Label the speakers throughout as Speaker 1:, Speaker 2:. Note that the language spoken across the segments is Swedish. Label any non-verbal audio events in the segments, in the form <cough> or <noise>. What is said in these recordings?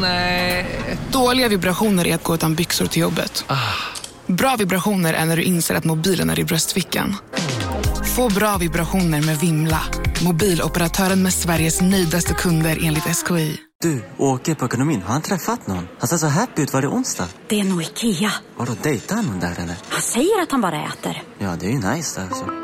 Speaker 1: Nej. Dåliga vibrationer är att gå utan byxor till jobbet. Bra vibrationer är när du inser att mobilen är i bröstfickan. Få bra vibrationer med Vimla. Mobiloperatören med Sveriges nöjdaste kunder enligt SKI.
Speaker 2: Du, åker på ekonomin. Har han träffat någon? Han ser så happy ut. Var det onsdag?
Speaker 3: Det är nog Ikea.
Speaker 2: Har du dejtat någon där eller?
Speaker 3: Han säger att han bara äter.
Speaker 2: Ja, det är ju nice där alltså.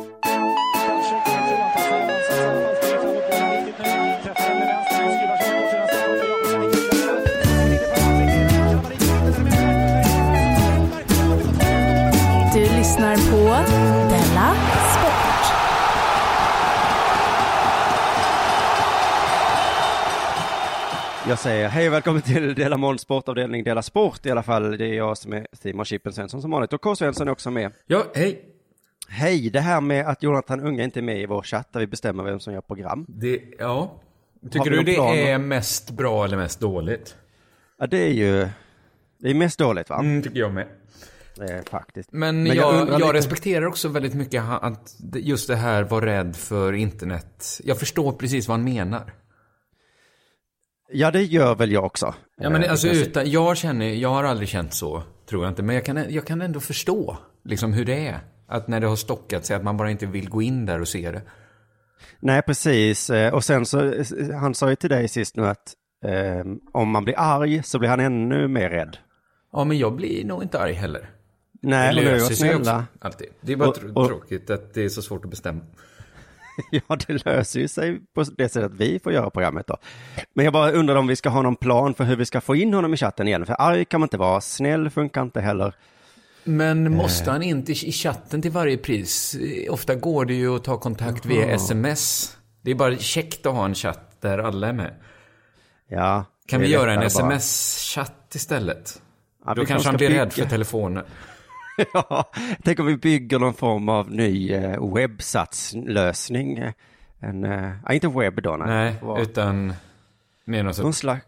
Speaker 4: Jag säger hej och välkommen till Dela Mål sportavdelning Dela Sport i alla fall. Det är jag som är Simon Chippen Svensson som vanligt och K. Svensson är också med.
Speaker 5: Ja, hej.
Speaker 4: Hej, det här med att Jonathan Unge inte är med i vår chatt där vi bestämmer vem som gör program.
Speaker 5: Det, ja. Tycker du det är mest bra eller mest dåligt?
Speaker 4: Ja, det är ju, det är mest dåligt va?
Speaker 5: Mm, tycker jag med.
Speaker 4: Eh, faktiskt.
Speaker 5: Men,
Speaker 4: Men jag
Speaker 5: jag, jag,
Speaker 4: lite-
Speaker 5: respekterar också väldigt mycket att just det här var rädd för internet. Jag förstår precis vad han menar.
Speaker 4: Ja, det gör väl jag också.
Speaker 5: Ja, men
Speaker 4: Eh,
Speaker 5: alltså utan, jag känner, jag har aldrig känt så, tror jag inte. Men jag kan, jag kan ändå förstå, liksom hur det är. Att när det har stockat sig, att man bara inte vill gå in där och se det.
Speaker 4: Nej, precis. Eh, Och sen så, eh, han sa ju till dig sist nu att eh, om man blir arg så blir han ännu mer rädd.
Speaker 5: Ja, men jag blir nog inte arg heller.
Speaker 4: Nej, jag
Speaker 5: sig
Speaker 4: snälla.
Speaker 5: alltid. Det är bara
Speaker 4: Och- och-
Speaker 5: tråkigt att det är så svårt att bestämma. <laughs>
Speaker 4: Ja, det löser ju sig på det sättet att vi får göra programmet då. Men jag bara undrar om vi ska ha någon plan för hur vi ska få in honom i chatten igen. För arg kan man inte vara, snäll funkar inte heller.
Speaker 5: Men måste han inte i chatten till varje pris? Ofta går det ju att ta kontakt via sms. Det är bara käckt att ha en chatt där alla är med.
Speaker 4: Ja.
Speaker 5: Kan vi göra en sms-chatt istället?
Speaker 4: Ja,
Speaker 5: Då kanske han blir rädd
Speaker 4: bygga-
Speaker 5: för telefonen. <laughs>
Speaker 4: Ja, tänk om vi bygger någon form av ny eh, webbsatslösning. Eh, En, eh, ja, inte webb då, nej.
Speaker 5: Nej,
Speaker 4: Vad-
Speaker 5: utan mer någon
Speaker 4: Någon slags...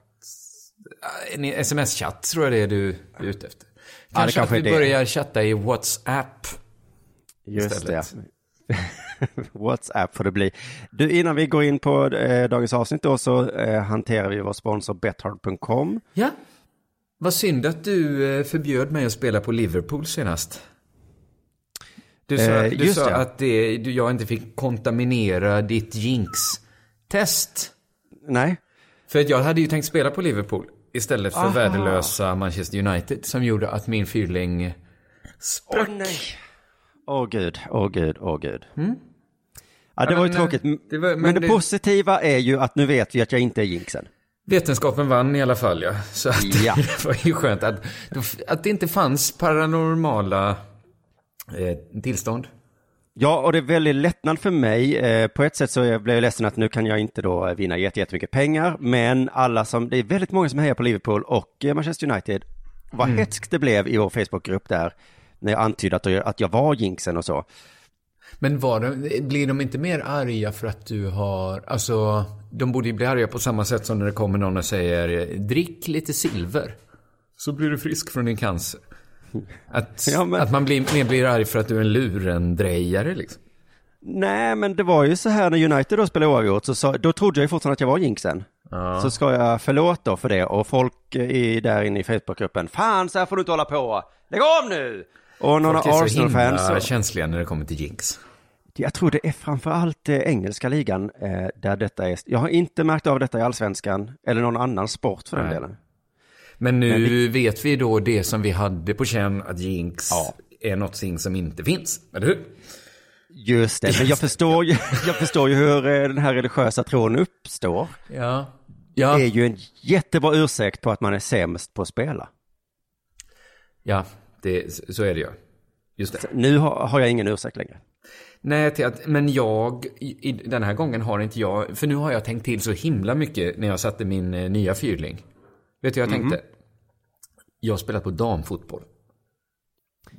Speaker 5: en sms-chatt tror jag det är du är ute efter. Kanske,
Speaker 4: kanske
Speaker 5: att vi börjar chatta i WhatsApp.
Speaker 4: Just
Speaker 5: istället.
Speaker 4: det. <laughs> WhatsApp får det bli. Du, innan vi går in på eh, dagens avsnitt då så eh, hanterar vi vår sponsor Bethard.com.
Speaker 5: Ja. Vad synd att du eh, förbjöd mig att spela på Liverpool senast. Du sa,
Speaker 4: Eh,
Speaker 5: att, du sa
Speaker 4: ja.
Speaker 5: att det, du, jag inte fick kontaminera ditt jinx-test.
Speaker 4: Nej,
Speaker 5: För att jag hade ju tänkt spela på Liverpool istället för värdelösa Manchester United som gjorde att min fyrling sprack.
Speaker 4: Åh nej. Åh gud, åh gud, åh gud. Ja, det var ju
Speaker 5: men,
Speaker 4: tråkigt.
Speaker 5: eh,
Speaker 4: Men,
Speaker 5: det var-
Speaker 4: men,
Speaker 5: men
Speaker 4: det,
Speaker 5: det-
Speaker 4: positiva är ju att nu vet vi att jag inte är jinxen.
Speaker 5: Vetenskapen vann i alla fall, ja. Så att,
Speaker 4: Ja. <laughs>
Speaker 5: det var ju skönt att, att det inte fanns paranormala eh, tillstånd.
Speaker 4: Ja, och det är väldigt lättnad för mig. Eh, på ett sätt så jag blev jag ledsen att nu kan jag inte då vinna jätte- jättemycket pengar. Men alla som, det är väldigt många som hejar på Liverpool och eh, Manchester United. Vad
Speaker 5: Mm.
Speaker 4: hetskt det blev i vår Facebookgrupp där. När jag antydde att, att jag var jinxen och så.
Speaker 5: Men var de, blir de inte mer arga för att du har, alltså, de borde ju bli arga på samma sätt som när det kommer någon och säger drick lite silver. Så blir du frisk från din cancer. Att, <laughs>
Speaker 4: Ja, men-
Speaker 5: att man blir, mer blir arg för att du är en lurendrejare liksom.
Speaker 4: Nej, men det var ju så här när United då spelade oavgjort, så, sa- då trodde jag ju fortfarande att jag var jinxen. Så ska jag förlåt då för det och folk i, där inne i Facebookgruppen, fan så här får du inte hålla på, lägg av nu! Och några
Speaker 5: Folk är så
Speaker 4: Arsenal-fans,
Speaker 5: himla
Speaker 4: så-
Speaker 5: känsliga när det kommer till jinx.
Speaker 4: Jag tror det är framförallt eh, engelska ligan eh, där detta är, jag har inte märkt av detta i allsvenskan, eller någon annan sport för den
Speaker 5: Nej.
Speaker 4: delen.
Speaker 5: Men nu
Speaker 4: Men
Speaker 5: vet vi då det som vi hade på känn att jinx
Speaker 4: Ja.
Speaker 5: är någonting som inte finns, eller hur?
Speaker 4: Just det, men jag <laughs> förstår ju, jag förstår ju hur eh, den här religiösa tron uppstår.
Speaker 5: Ja.
Speaker 4: Det
Speaker 5: Ja.
Speaker 4: är ju en jättebra ursäkt på att man är sämst på att spela.
Speaker 5: Ja, det, så är det ju. Just det.
Speaker 4: Nu har, har jag ingen ursäkt längre.
Speaker 5: Nej, till att, men jag, i, den här gången har inte jag, för nu har jag tänkt till så himla mycket när jag satte min eh, nya fyrling. Vet du vad jag tänkte? Jag har spelat på damfotboll.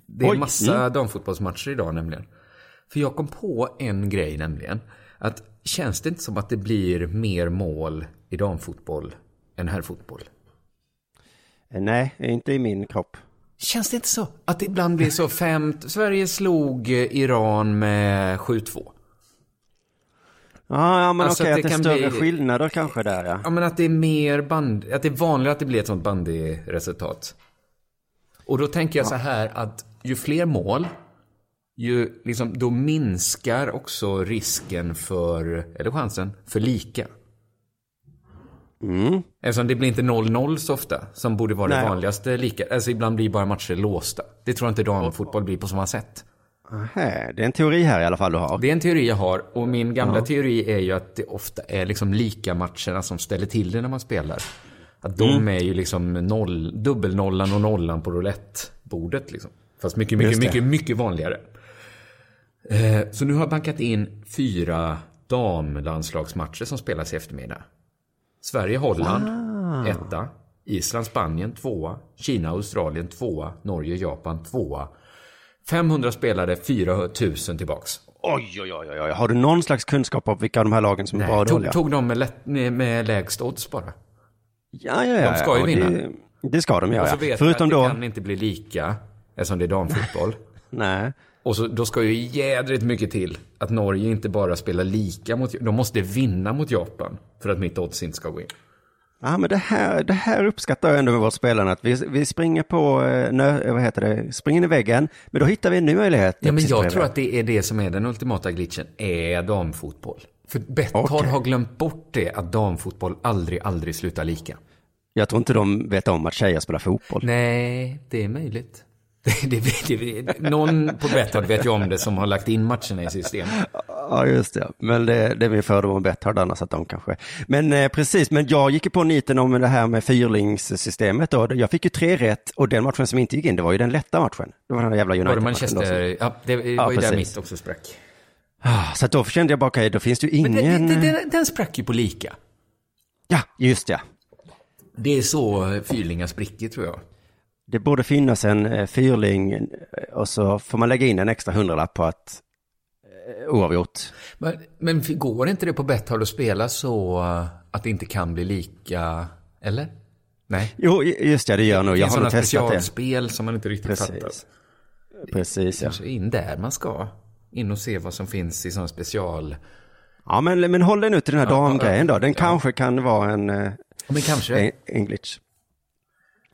Speaker 5: Det är
Speaker 4: Oj,
Speaker 5: massa
Speaker 4: mm.
Speaker 5: damfotbollsmatcher idag nämligen. För jag kom på en grej nämligen. Att känns det inte som att det blir mer mål i damfotboll än herrfotboll?
Speaker 4: Eh, Nej, inte i min kropp.
Speaker 5: Känns det inte så? Att det ibland blir så fem... Sverige slog eh, Iran med 7-2.
Speaker 4: Ja, ja men
Speaker 5: Alltså
Speaker 4: okej,
Speaker 5: att
Speaker 4: att
Speaker 5: det
Speaker 4: det är
Speaker 5: kan
Speaker 4: större
Speaker 5: bli-
Speaker 4: skillnader kanske där ja.
Speaker 5: Ja, men att det är mer band... Att det är vanligare att det blir ett sånt bandyresultat. Och då tänker jag så här att ju fler mål, ju liksom, då minskar också risken för, eller chansen, för lika.
Speaker 4: Mm.
Speaker 5: Eftersom det blir inte 0-0 så ofta, som borde vara det
Speaker 4: Nej.
Speaker 5: vanligaste lika. Alltså ibland blir bara matcher låsta. Det tror jag inte damfotboll blir på samma sätt.
Speaker 4: Det är en teori här i alla fall du har.
Speaker 5: Det är en teori jag har och min gamla teori är ju att det ofta är liksom lika matcherna som ställer till det när man spelar. Att de
Speaker 4: Mm.
Speaker 5: är ju liksom noll, dubbelnollan och nollan på roulettebordet liksom. Fast mycket, mycket,
Speaker 4: det.
Speaker 5: mycket, mycket vanligare. Eh, så nu har jag bankat in fyra damlandslagsmatcher som spelas i eftermiddag. Sverige-Holland, etta. Island-Spanien, tvåa. Kina-Australien, tvåa. Norge-Japan, tvåa. 500 spelare, 4000 tillbaks.
Speaker 4: Oj, oj, oj, oj. Har du någon slags kunskap om vilka av de här lagen som är bra och
Speaker 5: tog,
Speaker 4: dåliga?
Speaker 5: tog de med, lätt, med, med lägst odds bara.
Speaker 4: Ja, ja, ja.
Speaker 5: De ska ju
Speaker 4: ja,
Speaker 5: vinna.
Speaker 4: Det, det ska de
Speaker 5: Och
Speaker 4: göra.
Speaker 5: så vet
Speaker 4: Förutom
Speaker 5: att
Speaker 4: då,
Speaker 5: det kan inte bli lika, eftersom det är damfotboll. <laughs>
Speaker 4: nej.
Speaker 5: Och så, då ska ju jädrigt mycket till att Norge inte bara spelar lika mot... De måste vinna mot Japan för att mitt odds inte ska gå in.
Speaker 4: Ja, men det här, det här uppskattar jag ändå med vårt spelande. Att vi, vi springer på, eh, nö, vad heter det, springer in i väggen, men då hittar vi en ny möjlighet.
Speaker 5: Ja, men jag
Speaker 4: bredvid.
Speaker 5: tror att det är det som är den ultimata glitchen, är damfotboll. För Betthard
Speaker 4: Okej.
Speaker 5: har glömt bort det, att damfotboll aldrig, aldrig slutar lika.
Speaker 4: Jag tror inte de vet om att tjejer spelar fotboll.
Speaker 5: Nej, det är möjligt. <laughs> Det, det, det, det, någon på Betthard vet ju om det som har lagt in matcherna i system.
Speaker 4: Ja, just det. Men det, det är min fördom om Betthard annars att de kanske... Men eh, precis, men jag gick ju på niten om det här med fyrlingssystemet då. Jag fick ju tre rätt och den matchen som inte gick in, det var ju den lätta matchen. Det var den där jävla United-matchen.
Speaker 5: Ja, det var ju
Speaker 4: Ja,
Speaker 5: där
Speaker 4: precis.
Speaker 5: mitt också sprack.
Speaker 4: Ah, Så då kände jag bara, okej, då finns det ju
Speaker 5: Men
Speaker 4: ingen...
Speaker 5: det, den, den sprack ju på lika.
Speaker 4: Ja, just det.
Speaker 5: Det är så fyrlingar spricker tror jag.
Speaker 4: Det borde finnas en eh, fyrling eh, och så får man lägga in en extra hundralapp på att eh, oavgjort.
Speaker 5: Men, men går inte det på Betthard att spela så att det inte kan bli lika, eller? Nej.
Speaker 4: Jo, just det, det gör nog.
Speaker 5: det
Speaker 4: Jag har nog
Speaker 5: sådana
Speaker 4: testat det.
Speaker 5: specialspel som man inte riktigt fattar.
Speaker 4: Precis. Precis, ja.
Speaker 5: Kanske in där man ska. In och se vad som finns i sån special...
Speaker 4: Ja, men, men håll dig nu till den här
Speaker 5: Ja,
Speaker 4: damgrejen
Speaker 5: ja,
Speaker 4: då. Den
Speaker 5: ja.
Speaker 4: kanske kan vara en,
Speaker 5: Men kanske.
Speaker 4: en, en glitch.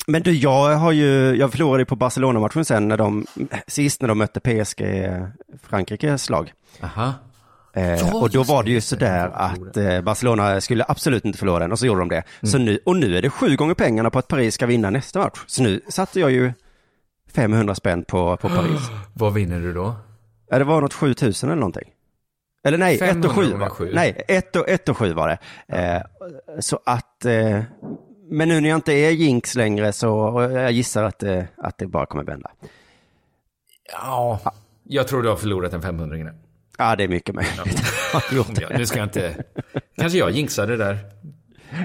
Speaker 4: Men du, jag har ju, jag förlorade på Barcelona-matchen sen när de, sist när de mötte PSG, Frankrikes lag.
Speaker 5: Aha.
Speaker 4: Eh,
Speaker 5: Ja,
Speaker 4: och då var
Speaker 5: det,
Speaker 4: ju sådär att eh, Barcelona skulle absolut inte förlora den och så gjorde de det. Så
Speaker 5: Mm.
Speaker 4: nu, och nu är det sju gånger pengarna på att Paris ska vinna nästa match. Så nu satte jag ju 500 spänn på, på <gasps> Paris.
Speaker 5: Vad vinner du då?
Speaker 4: Ja, det var något 7000 eller någonting. Eller nej, 1 och 7
Speaker 5: 500 gånger
Speaker 4: var. Nej, 1 och, ett och 7 var det. Eh, så att, eh, men nu när jag inte är jinx längre så jag gissar att, eh, att det bara kommer vända.
Speaker 5: Ja, jag tror du har förlorat en 500 nu.
Speaker 4: Ja, det är mycket möjligt. Det. <laughs>
Speaker 5: Nu ska jag inte... Kanske jag jinxade det där.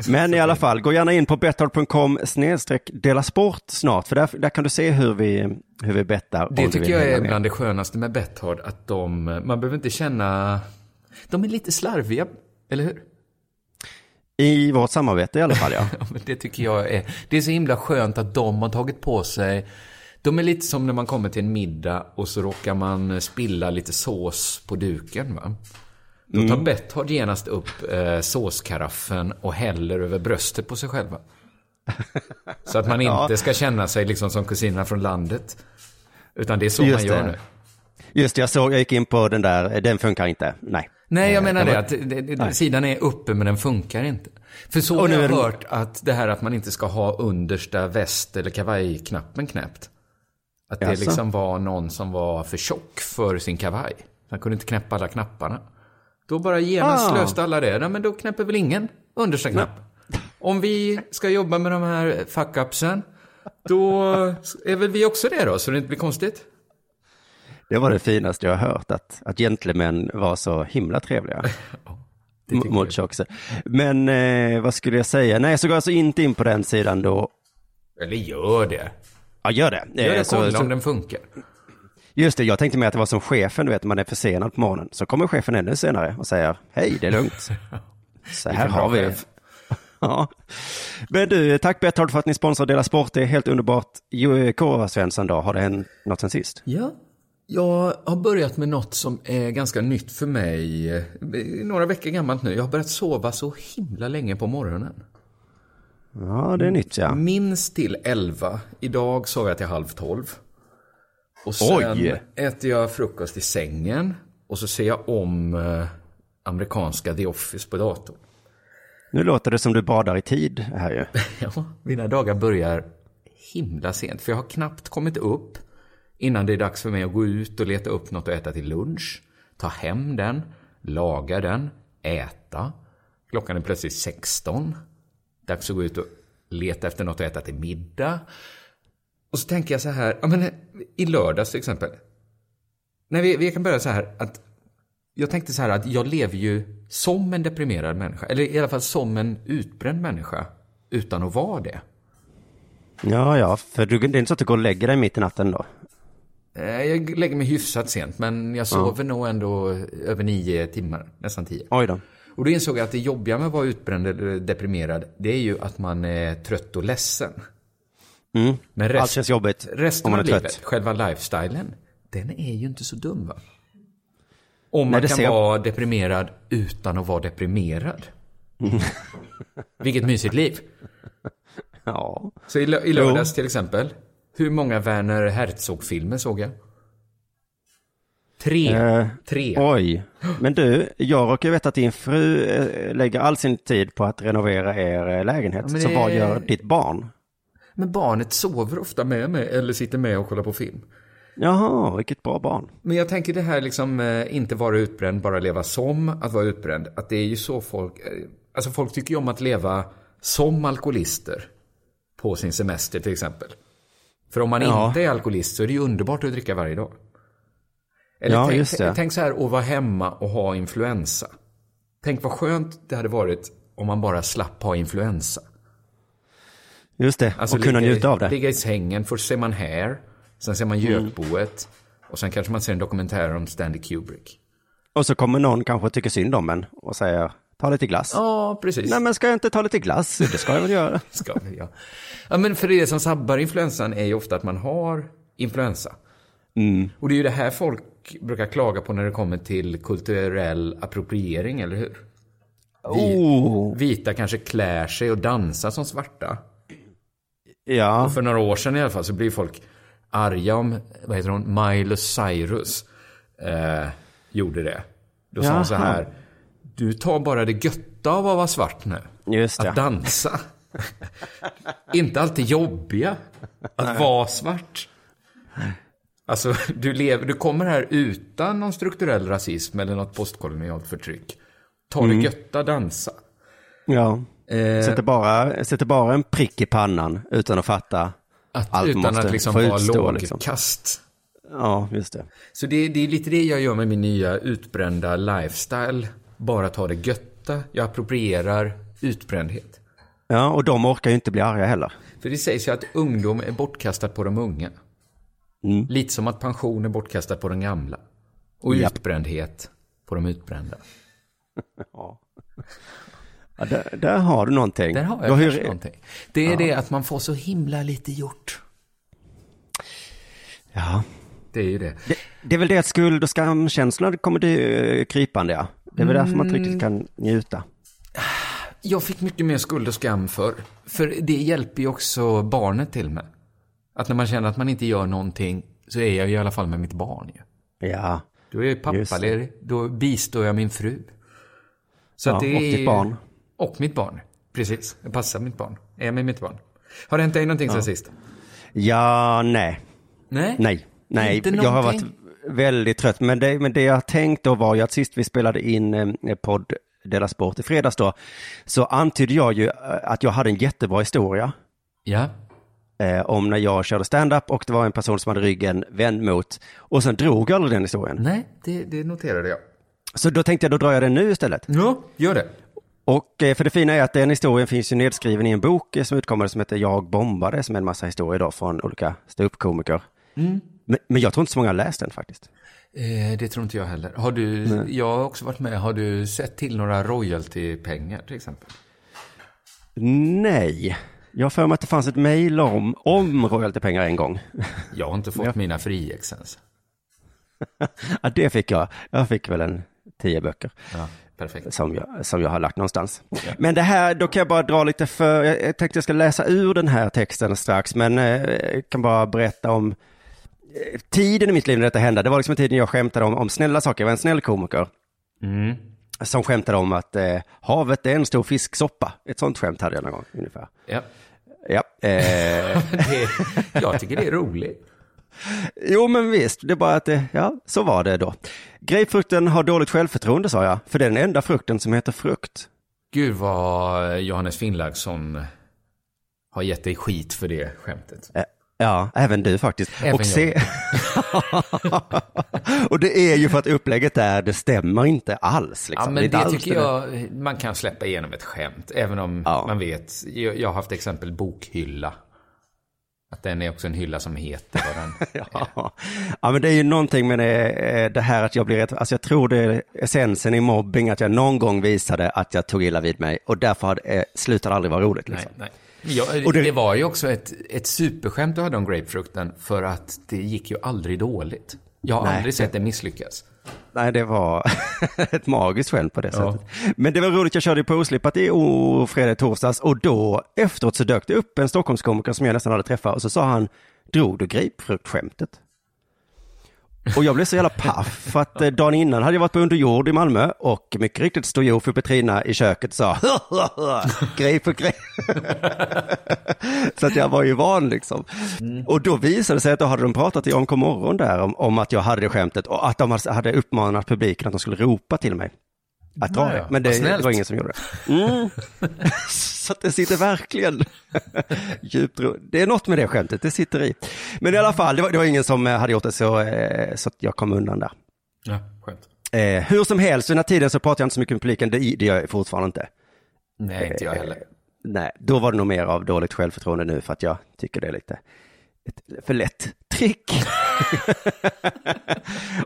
Speaker 4: Men i alla fall, gå gärna in på betthard.com snedstreck dela sport snart, för där, där kan du se hur vi, hur vi bettar.
Speaker 5: Det tycker jag är
Speaker 4: med.
Speaker 5: bland det skönaste med Betthard, att de... Man behöver inte känna... De är lite slarviga, eller hur?
Speaker 4: I vårt samarbete i alla fall, ja. <laughs>
Speaker 5: Det tycker jag är... Det är så himla skönt att de har tagit på sig... De är lite som när man kommer till en middag och så råkar man spilla lite sås på duken. Va? Då tar
Speaker 4: Mm.
Speaker 5: Betthard genast upp eh, såskaraffen och häller över bröstet på sig själva. <laughs> Så att man inte
Speaker 4: Ja.
Speaker 5: ska känna sig liksom som kusinerna från landet. Utan det är så
Speaker 4: Just
Speaker 5: man gör
Speaker 4: det.
Speaker 5: nu.
Speaker 4: Just det, jag såg, jag gick in på den där, den funkar inte. Nej.
Speaker 5: Nej, jag
Speaker 4: Eh,
Speaker 5: menar
Speaker 4: det
Speaker 5: Att det, det,
Speaker 4: Nej.
Speaker 5: sidan är uppe men den funkar inte. För så har jag hört att det här att man inte ska ha understa väst eller kavajknappen knäppt. Att det liksom var någon som var för tjock för sin kavaj. Han kunde inte knäppa alla knapparna. Då bara genast
Speaker 4: Ah.
Speaker 5: löste alla det. Nej, men då knäpper väl ingen understa knapp. Om vi ska jobba med de här fuck-upsen, då är väl vi också det då, så det inte blir konstigt.
Speaker 4: Det var det finaste jag har hört, att, att gentlemän var så himla trevliga. <laughs>
Speaker 5: det
Speaker 4: mot tjockisar. Men eh, vad skulle jag säga? Nej, jag såg alltså inte in på den sidan då.
Speaker 5: Eller gör det.
Speaker 4: Ja, gör det.
Speaker 5: Gör
Speaker 4: Eh,
Speaker 5: det,
Speaker 4: så-
Speaker 5: kolla
Speaker 4: så-
Speaker 5: om den funkar.
Speaker 4: Just det, jag tänkte mig att det var som chefen, du vet, man är försenad på morgonen. Så kommer chefen ännu senare och säger, hej, det är lugnt. <laughs> Så här har vi.
Speaker 5: chef. <laughs>
Speaker 4: Ja. Men du, tack Berthold för att ni sponsrar Dela Sport. Det är helt underbart. K. Svensson då, har det hänt något sen sist?
Speaker 5: Ja. Jag har börjat med något som är ganska nytt för mig. Några veckor gammalt nu. Jag har börjat sova så himla länge på morgonen.
Speaker 4: Ja, det är nytt ja.
Speaker 5: Minst till 11. Idag sov jag till halv 12. Och sen
Speaker 4: Oj.
Speaker 5: äter jag frukost i sängen. Och så ser jag om eh, amerikanska The Office på datorn.
Speaker 4: Nu låter det som du badar i tid här ju. <laughs>
Speaker 5: Ja, mina dagar börjar himla sent. För jag har knappt kommit upp innan det är dags för mig att gå ut och leta upp något att äta till lunch. Ta hem den, laga den, äta. Klockan är plötsligt 16. Dags att gå ut och leta efter något att äta till middag. Och så tänker jag så här, ja men i lördags till exempel. Nej, vi, vi kan börja så här att jag tänkte så här att jag lever ju som en deprimerad människa. Eller i alla fall som en utbränd människa. Utan att vara det.
Speaker 4: Ja, ja, för du, det är inte så att du går och lägger dig mitt i natten då?
Speaker 5: Eh, Jag lägger mig hyfsat sent, men jag sover nog ändå över nio timmar, nästan tio.
Speaker 4: Oj då.
Speaker 5: Och då insåg jag att det jobbiga med att vara utbränd eller deprimerad, det är ju att man är trött och ledsen.
Speaker 4: Mm.
Speaker 5: Men rest,
Speaker 4: Allt känns jobbigt
Speaker 5: resten av
Speaker 4: är trött.
Speaker 5: livet, själva lifestylen, den är ju inte så dum va? Om
Speaker 4: Nej,
Speaker 5: man
Speaker 4: det
Speaker 5: kan
Speaker 4: jag.
Speaker 5: vara deprimerad utan att vara deprimerad. <laughs> Vilket mysigt liv.
Speaker 4: Ja.
Speaker 5: Så i, lö- i lördags till exempel, hur många Werner Herzog-filmer såg jag? Tre.
Speaker 4: Eh,
Speaker 5: Tre.
Speaker 4: Oj. Men du, jag råkar veta att din fru eh, lägger all sin tid på att renovera er eh, lägenhet.
Speaker 5: Ja,
Speaker 4: Så
Speaker 5: det-
Speaker 4: vad gör ditt barn?
Speaker 5: Men barnet sover ofta med mig eller sitter med och kollar på film.
Speaker 4: Jaha, vilket bra barn.
Speaker 5: Men jag tänker det här liksom eh, inte vara utbränd, bara leva som att vara utbränd. Att det är ju så folk, alltså folk tycker ju om att leva som alkoholister. På sin semester till exempel. För om man
Speaker 4: Ja.
Speaker 5: inte är alkoholist så är det ju underbart att dricka varje dag. Eller
Speaker 4: Ja,
Speaker 5: tänk, tänk så här att vara hemma och ha influensa. Tänk vad skönt det hade varit om man bara slapp ha influensa.
Speaker 4: Just det, och kunna
Speaker 5: ligga,
Speaker 4: njuta av det.
Speaker 5: Ligga i sängen, först ser man Hair, sen ser man
Speaker 4: Mm.
Speaker 5: Gökboet och sen kanske man ser en dokumentär om Stanley Kubrick.
Speaker 4: Och så kommer någon kanske tycka synd om en och säger, ta lite glass.
Speaker 5: Ja, precis.
Speaker 4: Nej men ska jag inte ta lite glass? Det ska jag väl göra. <laughs>
Speaker 5: Ska vi, ja. ja, men för det som sabbar influensan är ju ofta att man har influensa.
Speaker 4: Mm.
Speaker 5: Och det är ju det här folk brukar klaga på när det kommer till kulturell appropriering, eller hur? Vi,
Speaker 4: Oh.
Speaker 5: Vita kanske klär sig och dansar som svarta.
Speaker 4: Ja,
Speaker 5: Och för några år sedan i alla fall så blev folk arga om, vad heter hon, Miley Cyrus eh, gjorde det. Då sa hon så
Speaker 4: Jaha.
Speaker 5: här, du tar bara det götta av att vara svart nu.
Speaker 4: just det.
Speaker 5: Att dansa. <laughs> Inte alltid jobbiga. Att vara svart. Alltså, du, lever, du kommer här utan någon strukturell rasism eller något postkolonialt förtryck. Ta
Speaker 4: Mm.
Speaker 5: det götta, dansa.
Speaker 4: Ja.
Speaker 5: Eh,
Speaker 4: Sätter, bara, sätter bara en prick i pannan utan att fatta
Speaker 5: att,
Speaker 4: allt
Speaker 5: utan
Speaker 4: måste
Speaker 5: att liksom
Speaker 4: få
Speaker 5: vara
Speaker 4: utstå,
Speaker 5: lågkast.
Speaker 4: liksom. Ja, just det.
Speaker 5: Så det, det är lite det jag gör med min nya utbrända lifestyle. Bara ta det götta. Jag approprierar utbrändhet.
Speaker 4: Ja, och de orkar ju inte bli arga heller.
Speaker 5: För det sägs ju att ungdom är bortkastat på de unga.
Speaker 4: Mm.
Speaker 5: Lite som att pension är bortkastat på de gamla. Och
Speaker 4: Japp.
Speaker 5: utbrändhet på de utbrända. <laughs>
Speaker 4: Ja, där, där har du någonting.
Speaker 5: Där har jag
Speaker 4: ju-
Speaker 5: kanske någonting. Det är det att man får så himla lite gjort.
Speaker 4: Ja,
Speaker 5: Det är ju det.
Speaker 4: det, det är väl det att skuld och skamkänslor kommer det eh, krypande, ja. Det är väl därför man inte
Speaker 5: Mm.
Speaker 4: riktigt kan njuta.
Speaker 5: Jag fick mycket mer skuld och skam för. För det hjälper ju också barnet till mig. Att när man känner att man inte gör någonting så är jag i alla fall med mitt barn ju.
Speaker 4: Ja,
Speaker 5: Då är jag
Speaker 4: det.
Speaker 5: pappaledig. Då bistår jag min fru. Så
Speaker 4: Ja,
Speaker 5: att det
Speaker 4: och
Speaker 5: är...
Speaker 4: ditt barn.
Speaker 5: Och mitt barn. Precis. Jag passar mitt barn. Är jag med mitt barn. Har det hänt dig någonting sen sist?
Speaker 4: ja nej,
Speaker 5: Nej.
Speaker 4: nej, nej.
Speaker 5: Inte
Speaker 4: jag har varit,
Speaker 5: någonting?
Speaker 4: Väldigt trött. Men det, men det jag tänkte då var ju att sist vi spelade in eh, podd Dela Sport i fredags då, så antydde jag ju eh, att jag hade en jättebra historia
Speaker 5: Ja.
Speaker 4: eh, om när jag körde stand-up och det var en person som hade ryggen vänd mot och sen drog jag aldrig den historien.
Speaker 5: Nej, det, det noterade jag.
Speaker 4: Så då tänkte jag, då drar jag den nu istället.
Speaker 5: Ja, gör det.
Speaker 4: Och eh, för det fina är att den historien finns ju nedskriven i en bok eh, som utkommer som heter Jag bombade, som är en massa historier då från olika ståuppkomiker. Men, men jag tror inte så många har läst den faktiskt.
Speaker 5: Eh, det tror inte jag heller. Har du, jag har också varit med, har du sett till några royaltypengar till exempel?
Speaker 4: Nej, jag har för mig att det fanns ett mejl om, om royaltypengar en gång.
Speaker 5: Jag har inte fått mina friex ens. <laughs>
Speaker 4: ja, det fick jag. Jag fick väl en tio böcker.
Speaker 5: Ja, perfekt.
Speaker 4: som jag, som jag har lagt någonstans. Men det här, då kan jag bara dra lite för, jag, jag tänkte jag ska läsa ur den här texten strax, men eh, jag kan bara berätta om tiden i mitt liv när detta hände. Det var liksom tiden jag skämtade om, om snälla saker, jag var en snäll komiker. Som skämtade om att eh, havet är en stor fisksoppa. Ett sånt skämt hade jag någon gång ungefär.
Speaker 5: Ja.
Speaker 4: Ja, <laughs> eh,
Speaker 5: Det, jag tycker det är roligt.
Speaker 4: jo men visst, det är bara att det, ja, så var det då. Grapefrukten har dåligt självförtroende sa jag, för det är den enda frukten som heter frukt.
Speaker 5: Gud vad Johannes Finnlaugsson har gett dig skit för det skämtet.
Speaker 4: Ja, även du faktiskt.
Speaker 5: Även
Speaker 4: och, se... <laughs> och det är ju för att upplägget där, det stämmer inte alls. Liksom.
Speaker 5: Ja, men
Speaker 4: är
Speaker 5: det
Speaker 4: alls
Speaker 5: tycker jag man kan släppa igenom ett skämt. Även om
Speaker 4: Ja.
Speaker 5: man vet, jag, har haft exempel bokhylla. Att den är också en hylla som heter vad den <laughs>
Speaker 4: Ja. ja, men det är ju någonting med det, eh, det här att jag blir rätt, alltså jag tror det är essensen i mobbing, att jag någon gång visade att jag tog illa vid mig och därför hade, eh, slutade aldrig vara roligt.
Speaker 5: Nej,
Speaker 4: Liksom.
Speaker 5: nej. Ja, det...
Speaker 4: det-
Speaker 5: var ju också ett, ett superskämt du hade om grapefrukten för att det gick ju aldrig dåligt. Jag har
Speaker 4: Nej,
Speaker 5: aldrig sett det misslyckas.
Speaker 4: Nej, det var <laughs> ett magiskt skämt på det
Speaker 5: Ja.
Speaker 4: sättet. Men det var roligt, jag körde ju på oslippat i o- fredag i torsdags och då efteråt så dök det upp en Stockholmskomiker som jag nästan hade träffat och så sa han, drog du grapefruktskämtet? Och jag blev så jävla paff för att eh, dagen innan hade jag varit på underjord i Malmö och mycket riktigt stod Jofi och Petrina i köket och sa grapefrukt, grape. <laughs> Så att jag var ju van liksom. Och då visade det sig att då hade de pratat i OMK morgon där om, om att jag hade det skämtet och att de hade uppmanat publiken att de skulle ropa till mig. Att dra det. Men det, det var ingen som gjorde det. Mm. <laughs> Så att det sitter verkligen <laughs> djupt Det är något med det skämtet, det sitter i. Men i alla fall, det var, det var ingen som eh, hade gjort det så, eh, så att jag kom undan där.
Speaker 5: Ja, skönt.
Speaker 4: Eh, hur som helst, den här tiden så pratade jag inte så mycket med publiken, det, det gör jag fortfarande inte.
Speaker 5: Nej, inte jag heller.
Speaker 4: Nej, då var det nog mer av dåligt självförtroende nu för att jag tycker det är lite ett för lätt trick. <laughs>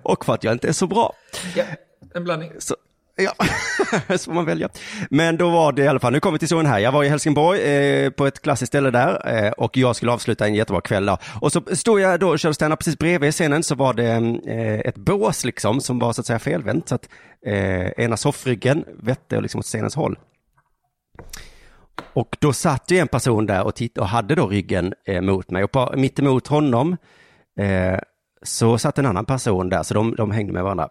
Speaker 4: och för att jag inte är så bra.
Speaker 5: Ja, en blandning.
Speaker 4: Så, ja, <laughs> så får man välja. Men då var det i alla fall, nu kommer vi till zonen här. Jag var i Helsingborg eh, på ett klassiskt ställe där eh, och jag skulle avsluta en jättebra kväll där. Och så stod jag då och körde stand precis bredvid scenen så var det eh, ett bås liksom som var så att säga felvänt. Så att eh, ena soffryggen vette liksom åt scenens håll. Och då satt ju en person där och, titt- och hade då ryggen eh, mot mig och på, mitt emot honom eh, så satt en annan person där så de, de hängde med varandra.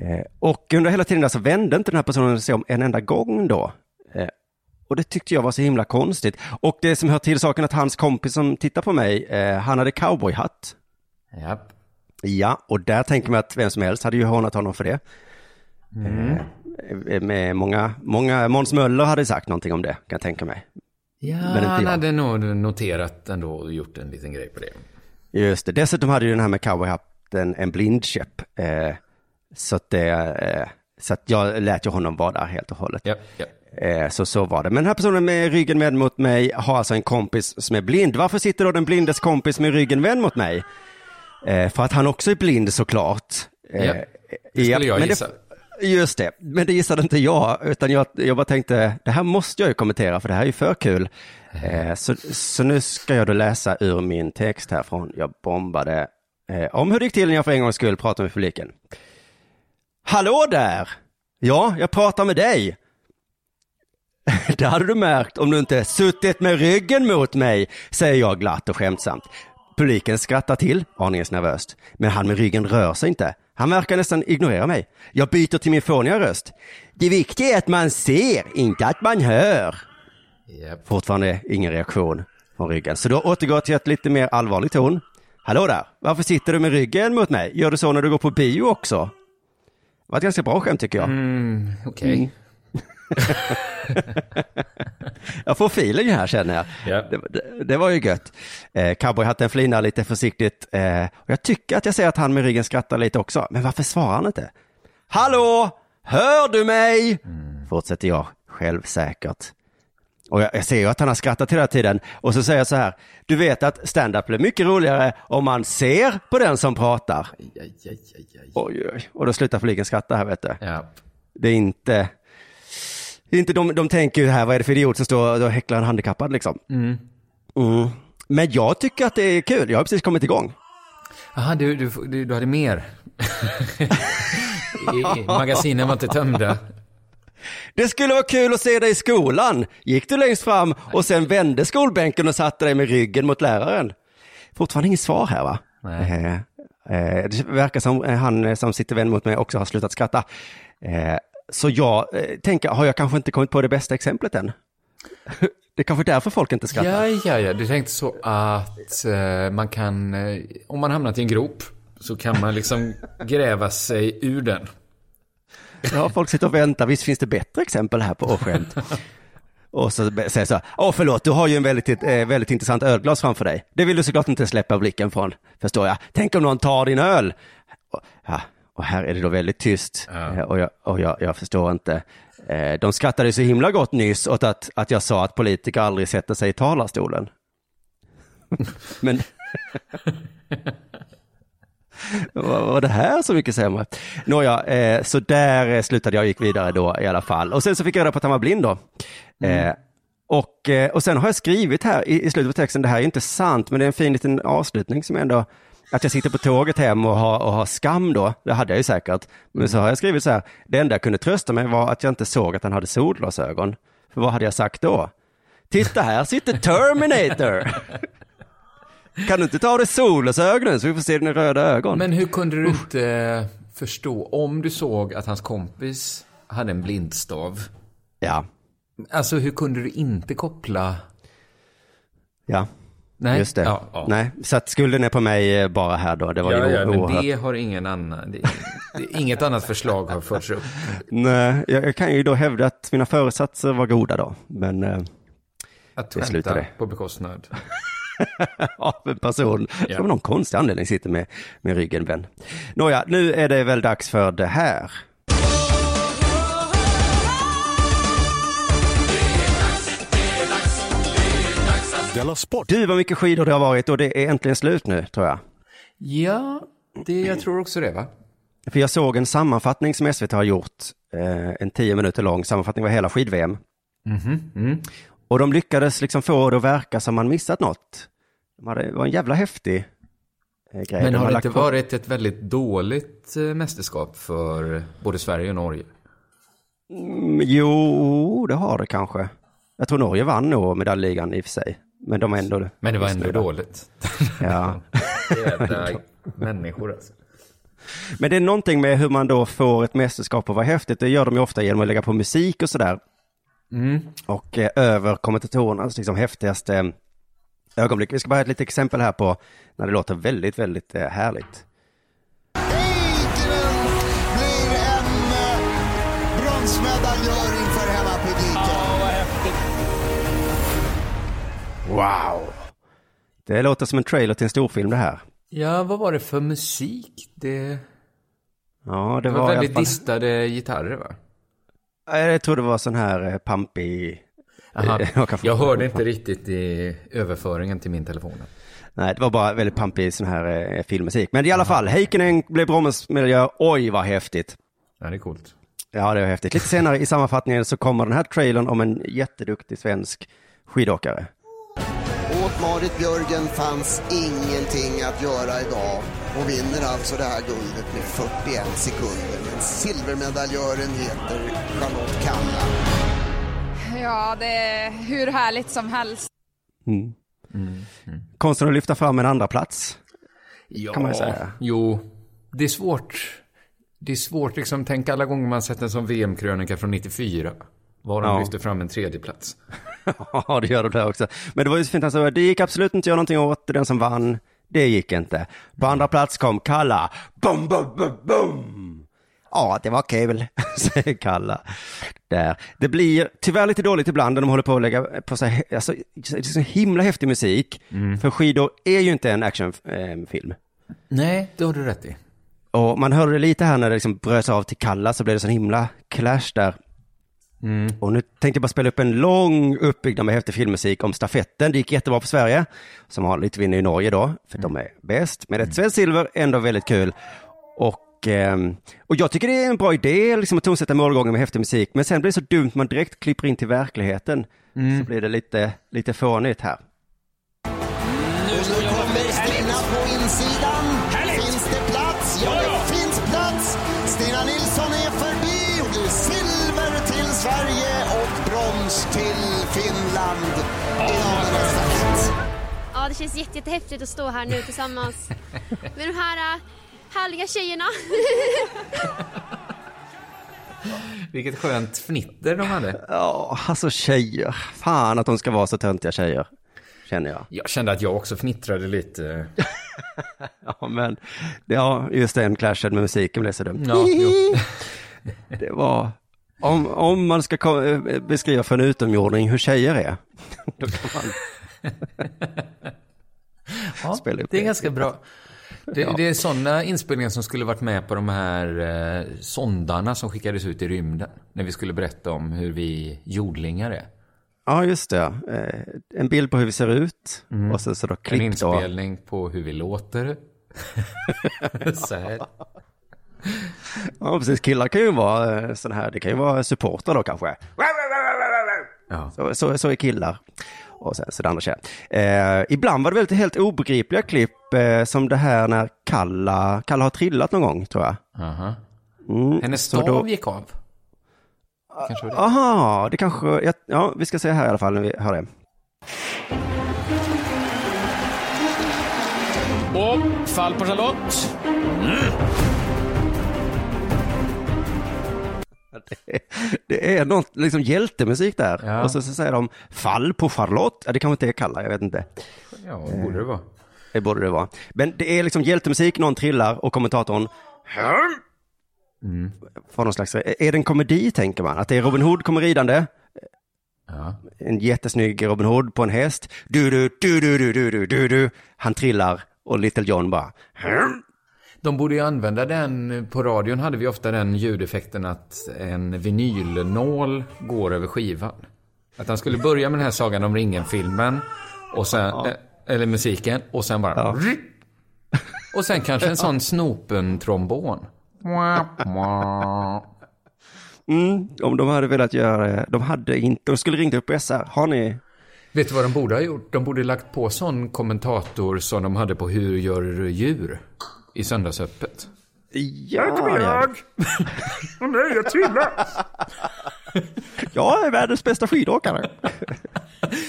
Speaker 4: Eh, och under hela tiden där så vände inte den här personen sig om en enda gång då. Eh, och det tyckte jag var så himla konstigt. Och det som hör till saken att hans kompis som tittar på mig, eh, han hade cowboyhatt.
Speaker 5: Ja.
Speaker 4: Ja, och där tänker man att vem som helst hade ju hånat honom för det. Eh, med många, många, Måns Möller hade sagt någonting om det, kan jag tänka mig.
Speaker 5: Ja, han hade nog noterat ändå och gjort en liten grej på det.
Speaker 4: Just det, dessutom hade ju den här med cowboyhatten en blindkäpp. Eh, så att det, eh, så att jag lät ju honom vara där helt och hållet.
Speaker 5: Ja, ja.
Speaker 4: Eh, Så så var det. Men den här personen med ryggen vänd mot mig har alltså en kompis som är blind. Varför sitter då den blindes kompis med ryggen vänd mot mig? Eh, För att han också är blind såklart.
Speaker 5: Ja, det skulle jag gissa.
Speaker 4: Just det, men det gissade inte jag, utan jag, jag bara tänkte, det här måste jag ju kommentera, för det här är ju för kul. Så, så nu ska jag då läsa ur min text här från Jag bombade, om hur det gick till när jag för en gångs skull pratade med publiken. Hallå där! Ja, jag pratar med dig. <laughs> Det hade du märkt om du inte suttit med ryggen mot mig, säger jag glatt och skämtsamt. Publiken skrattar till, aningens nervöst. Men han med ryggen rör sig inte. Han verkar nästan ignorera mig. Jag byter till min fåniga röst. Det viktiga är att man ser, inte att man hör.
Speaker 5: Ja.
Speaker 4: Fortfarande ingen reaktion från ryggen. Så då återgår till ett lite mer allvarlig ton. Hallå där, varför sitter du med ryggen mot mig? Gör du så när du går på bio också? Det var ett ganska bra skämt tycker jag.
Speaker 5: Mm, Okej.
Speaker 4: Mm. <laughs> jag får feeling här känner jag.
Speaker 5: Ja.
Speaker 4: Det, det, det var ju gött. Eh, Cowboyhatten flinar lite försiktigt. Eh, och jag tycker att jag ser att han med ryggen skrattar lite också. Men varför svarar han inte? Hallå! Hör du mig? Fortsätter jag självsäkert. Och jag, jag ser ju att han har skrattat hela tiden. Och så säger jag så här. Du vet att stand-up blir mycket roligare om man ser på den som pratar.
Speaker 5: Aj, aj, aj, aj.
Speaker 4: Oj, oj. Och då slutar flygen skratta här vet du.
Speaker 5: Ja.
Speaker 4: Det är inte... Det är inte de, de tänker ju här, vad är det för idiot som står och häcklar en handikappad liksom. Mm. Men jag tycker att det är kul, jag har precis kommit igång.
Speaker 5: Jaha, du, du, du, du hade mer. <laughs> <laughs> I, magasinen var inte tömda.
Speaker 4: Det skulle vara kul att se dig i skolan. Gick du längst fram och sen vände skolbänken och satte dig med ryggen mot läraren. Fortfarande inget svar här va?
Speaker 5: Nej.
Speaker 4: Eh, eh, det verkar som eh, han som sitter vänd mot mig också har slutat skratta. Eh, så jag eh, tänker, har jag kanske inte kommit på det bästa exemplet än? det är kanske därför folk inte skrattar.
Speaker 5: Ja, ja, ja. Du tänkte så att eh, man kan, eh, om man hamnat i en grop, så kan man liksom <laughs> gräva sig ur den.
Speaker 4: Ja, folk sitter och väntar. Visst finns det bättre exempel här på skämt? <laughs> Och så säger så här, åh förlåt, du har ju en väldigt, eh, väldigt intressant ölglas framför dig. Det vill du såklart inte släppa blicken från, förstår jag. Tänk om någon tar din öl? Och, ja, och här är det då väldigt tyst.
Speaker 5: Ja.
Speaker 4: Eh, Och, jag, och jag, jag förstår inte. Eh, De skrattade så himla gott nyss åt att, att jag sa att politiker aldrig sätter sig i talarstolen. <laughs> Men... <laughs> Vad var det här så mycket sämre? Nåja, eh, så där eh, slutade jag och gick vidare då i alla fall. Och sen så fick jag reda på att han var blind då. Eh, och, eh, och sen har jag skrivit här i, i slutet på texten, det här är inte sant, men det är en fin liten avslutning som ändå, att jag sitter på tåget hem och har, och har skam då, det hade jag ju säkert. Men så har jag skrivit så här, det enda jag kunde trösta mig var att jag inte såg att han hade solglasögon. För vad hade jag sagt då? Titta här sitter Terminator! <laughs> Kan du inte ta av dig solglasögonen så vi får se dina röda ögon?
Speaker 5: Men hur kunde du inte förstå, om du såg att hans kompis hade en blindstav,
Speaker 4: Ja,
Speaker 5: alltså hur kunde du inte koppla?
Speaker 4: ja.
Speaker 5: Nej,
Speaker 4: Just det.
Speaker 5: Ja, ja.
Speaker 4: Nej, så att skulden är på mig eh, bara här då. Det var
Speaker 5: Ja,
Speaker 4: ju
Speaker 5: ja, men det har ingen annan, det, det, inget annat förslag har förts upp.
Speaker 4: Nej, jag, jag kan ju då hävda att mina föresatser var goda då. Men eh,
Speaker 5: Att
Speaker 4: Det det.
Speaker 5: på bekostnad. <laughs>
Speaker 4: av en person
Speaker 5: Ja.
Speaker 4: som av någon konstig anledning sitter med, med ryggen vänd. Nåja, nu är det väl dags för det här. Du, vad mycket skidor det har varit och det är äntligen slut nu, tror jag.
Speaker 5: Ja, det, jag tror också det va?
Speaker 4: För jag såg en sammanfattning som SVT har gjort, eh, en tio minuter lång sammanfattning av hela skid-VM.
Speaker 5: Mm.
Speaker 4: Och de lyckades liksom få det att verka som man missat något. De hade, det var en jävla häftig eh, grej.
Speaker 5: Men
Speaker 4: De
Speaker 5: har det inte
Speaker 4: på-
Speaker 5: varit ett väldigt dåligt eh, mästerskap för både Sverige och Norge?
Speaker 4: Mm, Jo, det har det kanske. Jag tror Norge vann nog medaljligan i och för sig. Men de är ändå...
Speaker 5: Men det var ändå
Speaker 4: missnöjda.
Speaker 5: dåligt.
Speaker 4: Ja. <laughs>
Speaker 5: Jävla <laughs> människor alltså.
Speaker 4: Men det är någonting med hur man då får ett mästerskap att vara häftigt. Det gör de ju ofta genom att lägga på musik och sådär.
Speaker 5: Mm.
Speaker 4: Och eh, över kommentatorernas liksom häftigaste eh, ögonblick. Vi ska bara ha ett litet exempel här på när det låter väldigt, väldigt eh, härligt.
Speaker 6: Heikkinen blir en eh, bronsmedaljör inför hemmapubliken.
Speaker 4: Wow! Det låter som en trailer till en storfilm det här.
Speaker 5: Ja, vad var det för musik? Det,
Speaker 4: Ja, det
Speaker 5: det
Speaker 4: var,
Speaker 5: var
Speaker 4: i alla
Speaker 5: väldigt
Speaker 4: fall...
Speaker 5: distade gitarrer va?
Speaker 4: Jag tror det var sån här eh, pampig...
Speaker 5: Aha.
Speaker 4: Eh, <laughs> jag
Speaker 5: hörde inte riktigt i överföringen till min telefon.
Speaker 4: Nej, det var bara väldigt pampig sån här eh, filmmusik. Men i alla fall, Heikkinen blev bronsmedaljör. Oj, vad häftigt.
Speaker 5: Ja, det är coolt.
Speaker 4: Ja, det var häftigt. Lite senare i sammanfattningen så kommer den här trailern om en jätteduktig svensk skidåkare.
Speaker 6: Marit Björgen fanns ingenting att göra idag och vinner alltså det här guldet med 41 sekunder. Men silvermedaljören heter Charlotte Kalla.
Speaker 7: Ja, det är hur härligt som helst.
Speaker 4: Mm. Konsten att lyfta fram en andra plats.
Speaker 5: Ja,
Speaker 4: Kan man ju säga.
Speaker 5: Jo, det är svårt. Det är svårt liksom, tänk alla gånger man sett en som VM-krönika från 94. Var de
Speaker 4: Ja.
Speaker 5: lyfter fram en tredje plats. <laughs>
Speaker 4: Ja, det gör de där också. Men det var ju så fint, alltså, det gick absolut inte att göra någonting åt den som vann. Det gick inte. På andra plats kom Kalla. Bum, bum, bum, bum. Ja, det var kul, <laughs> säger Kalla. Där. Det blir tyvärr lite dåligt ibland när de håller på att lägga på sig, alltså, det är så himla häftig musik. För skidor är ju inte en actionfilm.
Speaker 5: Nej, det har du rätt i.
Speaker 4: Och man hörde det lite här när det liksom bröts av till Kalla så blev det sån himla clash där. Och nu tänkte jag bara spela upp en lång uppbyggnad med häftig filmmusik om stafetten. Det gick jättebra för Sverige, som har lite vinner i Norge då, för de är bäst. Men ett svenskt silver, ändå väldigt kul. Och, ehm, och jag tycker det är en bra idé liksom, att tonsätta målgången med häftig musik, men sen blir det så dumt man direkt klipper in till verkligheten. Så blir det lite, lite fånigt här.
Speaker 8: Känns jätte, jättehäftigt att stå här nu tillsammans med de här äh, härliga tjejerna. <laughs>
Speaker 5: Vilket skönt fnitter de hade.
Speaker 4: Ja, alltså tjejer. Fan att de ska vara så töntiga tjejer, känner jag.
Speaker 5: Jag kände att jag också fnittrade lite. <laughs>
Speaker 4: Ja, men ja, just den clashen med musiken blev så dumt.
Speaker 5: Ja. <laughs>
Speaker 4: Det var, om, om man ska eh, beskriva för en utomjording hur tjejer är, då kan man
Speaker 5: Ja,
Speaker 4: spela upp
Speaker 5: det är ganska bra. Det,
Speaker 4: Ja.
Speaker 5: det är sådana inspelningar som skulle varit med på de här eh, sondarna som skickades ut i rymden. När vi skulle berätta om hur vi jordlingar är.
Speaker 4: Ja, just det. Eh, En bild på hur vi ser ut och sen så då
Speaker 5: En
Speaker 4: klipp då.
Speaker 5: inspelning på hur vi låter. <laughs> Så här.
Speaker 4: Ja, precis. Killar kan ju vara sån här, det kan ju vara supportrar då kanske.
Speaker 5: Ja.
Speaker 4: Så, så, så är killar. Och sen så det andra tjejer. Eh, ibland var det väldigt helt obegripliga klipp, eh, som det här när Kalla, Kalla har trillat någon gång, tror jag.
Speaker 5: Aha.
Speaker 4: Mm,
Speaker 5: Hennes stav
Speaker 4: då-
Speaker 5: gick av. Kanske var det.
Speaker 4: Aha, det kanske, ja, ja, vi ska se här i alla fall när vi hör det.
Speaker 9: Och fall på Charlotte.
Speaker 4: Det är något, liksom hjältemusik där.
Speaker 5: Ja.
Speaker 4: Och så, så säger de fall på Charlotte. Ja, det kanske inte är Kalla, jag vet inte.
Speaker 5: Ja, vad borde det vara?
Speaker 4: Det borde det vara. Men det är liksom hjältemusik, någon trillar och kommentatorn
Speaker 5: Mm.
Speaker 4: får någon slags, är det en komedi tänker man? Att det är Robin Hood kommer ridande,
Speaker 5: Ja.
Speaker 4: en jättesnygg Robin Hood på en häst, du du du du du du du du du han trillar och Little John bara
Speaker 5: De borde ju använda den, på radion hade vi ofta den ljudeffekten att en vinylnål går över skivan. Att han skulle börja med den här Sagan om ringen-filmen, och sen, eh, eller musiken, och sen bara... Och sen kanske en sån snopen-trombon.
Speaker 4: Mm, om de hade velat göra det, de hade inte, de skulle ringt upp SR, har ni?
Speaker 5: Vet du vad de borde ha gjort? De borde lagt på sån kommentator som de hade på Hur gör djur? I Söndagsöppet.
Speaker 4: Ja, ja.
Speaker 5: Åh nej, jag trillar!
Speaker 4: Jag är världens bästa skidåkare.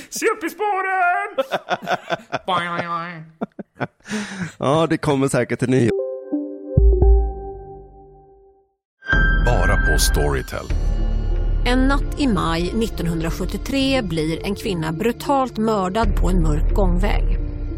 Speaker 5: Se upp i spåren!
Speaker 4: Ja, det kommer säkert en ny.
Speaker 10: Bara på Storytel.
Speaker 11: En natt i maj 1973 blir en kvinna brutalt mördad på en mörk gångväg.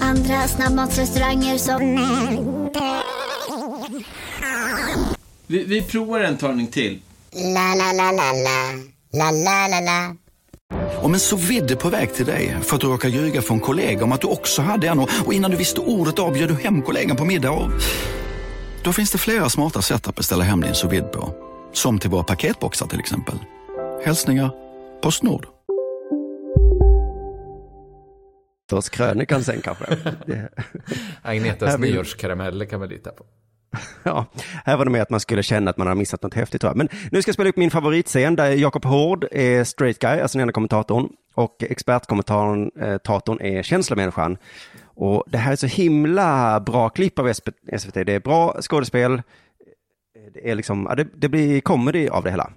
Speaker 12: Andra snabbmatsrestauranger som...
Speaker 13: Vi, vi provar en talning till.
Speaker 12: La, la, la, la, la. La, la, la, la.
Speaker 14: Om en så vidde på väg till dig för att du råkar ljuga från kollega om att du också hade en och innan du visste ordet av du hem kollegan på middag och... Då finns det flera smarta sätt att beställa hem din sous på. Som till våra paketboxar till exempel. Hälsningar Postnord.
Speaker 4: Krönikan sen kanske. <laughs>
Speaker 5: Agnetas nyårskarameller kan man lita på.
Speaker 4: Ja, här var det med att man skulle känna att man har missat något häftigt tror jag. Men nu ska jag spela upp min favoritscen där Jakob Hård är straight guy, alltså den enda kommentatorn. Och expertkommentatorn eh, är känslomänniskan. Och det här är så himla bra klipp av SVT. Det är bra skådespel. Det är liksom, det, det blir comedy av det hela.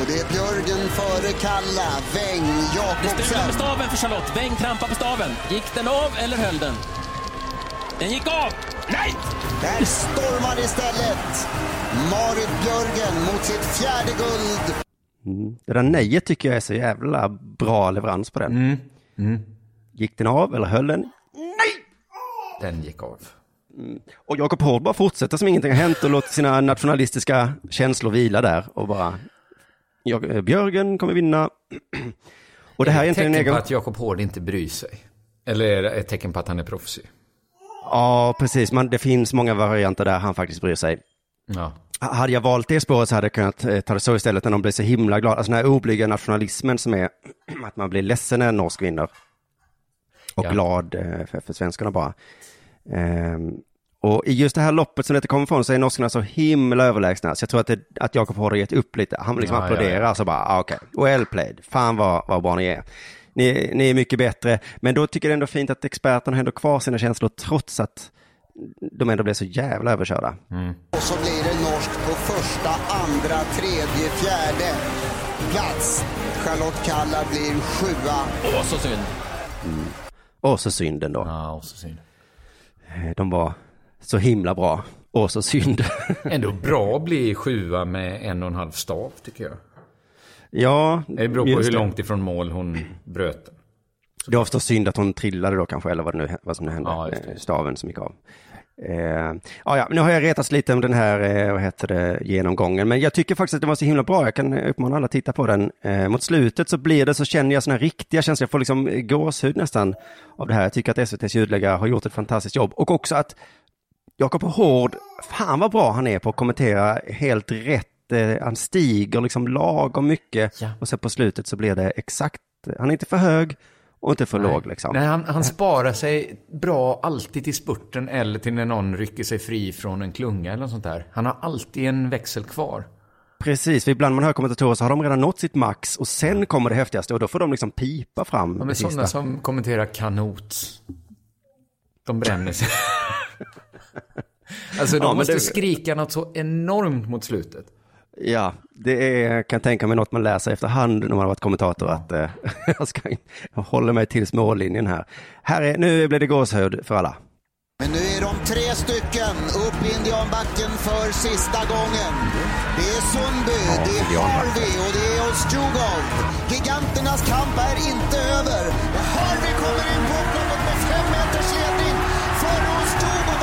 Speaker 6: Och det är Björgen före Kalla, Weng,
Speaker 15: Det
Speaker 6: Jakobsen.
Speaker 15: strular med staven för Charlotte. Weng trampar på staven. Gick den av eller höll den? Den gick av! Nej!
Speaker 6: Där stormar istället Marit Björgen mot sitt fjärde guld.
Speaker 4: Mm. Det där nejet tycker jag är så jävla bra leverans på den. Gick den av eller höll den?
Speaker 5: Den gick av.
Speaker 4: Mm. Och Jakob Hård bara fortsätter som ingenting har hänt och låter sina nationalistiska känslor vila där och bara jag, eh, Björgen kommer vinna. <clears throat> och det här är inte en
Speaker 5: tecken
Speaker 4: egen...
Speaker 5: på att Jakob Hård inte bryr sig. Eller är det ett tecken på att han är proffsig?
Speaker 4: Ja, precis. Man, det finns många varianter där han faktiskt bryr sig.
Speaker 5: Ja.
Speaker 4: Hade jag valt det spåret så hade jag kunnat eh, ta det så istället när de blir så himla glada. Alltså den här oblyga nationalismen som är <clears throat> att man blir ledsen när en norsk vinner. Och
Speaker 5: Ja.
Speaker 4: glad eh, för, för svenskarna bara. Och i just det här loppet som detta kommer ifrån så är norskarna så himla överlägsna. Så jag tror att, det, att Jakob har gett upp lite. Han liksom
Speaker 5: Ja, ja,
Speaker 4: applåderar
Speaker 5: ja.
Speaker 4: så bara, ah, okej, well played. Fan vad, vad bra ni är. Ni, ni är mycket bättre. Men då tycker jag det ändå fint att experterna har ändå kvar sina känslor trots att de ändå blev så jävla överkörda.
Speaker 6: Och så blir det norskt på första, andra, tredje, fjärde plats. Charlotte Kalla blir sjua.
Speaker 15: Åh, så synd.
Speaker 4: Och så synden då.
Speaker 5: Ja, och så synd.
Speaker 4: De var så himla bra. Och så synd. <laughs>
Speaker 5: Ändå bra att bli sjua med en och en halv stav, tycker jag.
Speaker 4: ja,
Speaker 5: Det beror på hur långt ifrån mål hon bröt den.
Speaker 4: Det var förstås synd att hon trillade då kanske, eller vad, nu, vad som nu hände.
Speaker 5: Ja, just det.
Speaker 4: Eh, Staven som gick av. Eh, ja, ja, nu har jag retats lite om den här, eh, vad heter det, genomgången. Men jag tycker faktiskt att det var så himla bra. Jag kan uppmana alla att titta på den. Eh, mot slutet så blir det, så känner jag sådana riktiga känslor. Jag får liksom gåshud nästan av det här. Jag tycker att SVTs ljudläggare har gjort ett fantastiskt jobb. Och också att Jakob Hård, fan vad bra han är på att kommentera helt rätt. Eh, han stiger liksom lagom mycket och sen på slutet så blir det exakt, han är inte för hög och inte för låg liksom.
Speaker 5: Nej, han, han sparar sig bra alltid till spurten eller till när någon rycker sig fri från en klunga eller något sånt där. Han har alltid en växel kvar.
Speaker 4: Precis, för ibland man hör kommentatorer så har de redan nått sitt max och sen kommer det häftigaste och då får de liksom pipa fram
Speaker 5: Ja, men
Speaker 4: sista.
Speaker 5: sådana som kommenterar kanot. De bränner sig. <laughs> <laughs> alltså de
Speaker 4: Ja,
Speaker 5: måste
Speaker 4: det-
Speaker 5: skrika något så enormt mot slutet.
Speaker 4: Ja, det är, kan tänka mig något man läser efterhand när man har varit kommentator att eh, <laughs> jag, ska, jag håller mig till smålinjen här. här är, nu blir det gåshud för alla.
Speaker 6: Men nu är de tre stycken upp i Indianbacken för sista gången. Det är Sundby, det är Harvey och det är Ostjugov. Giganternas kamp är inte över. Harvey kommer in på upploppet med fem meters ledning före Ostjugov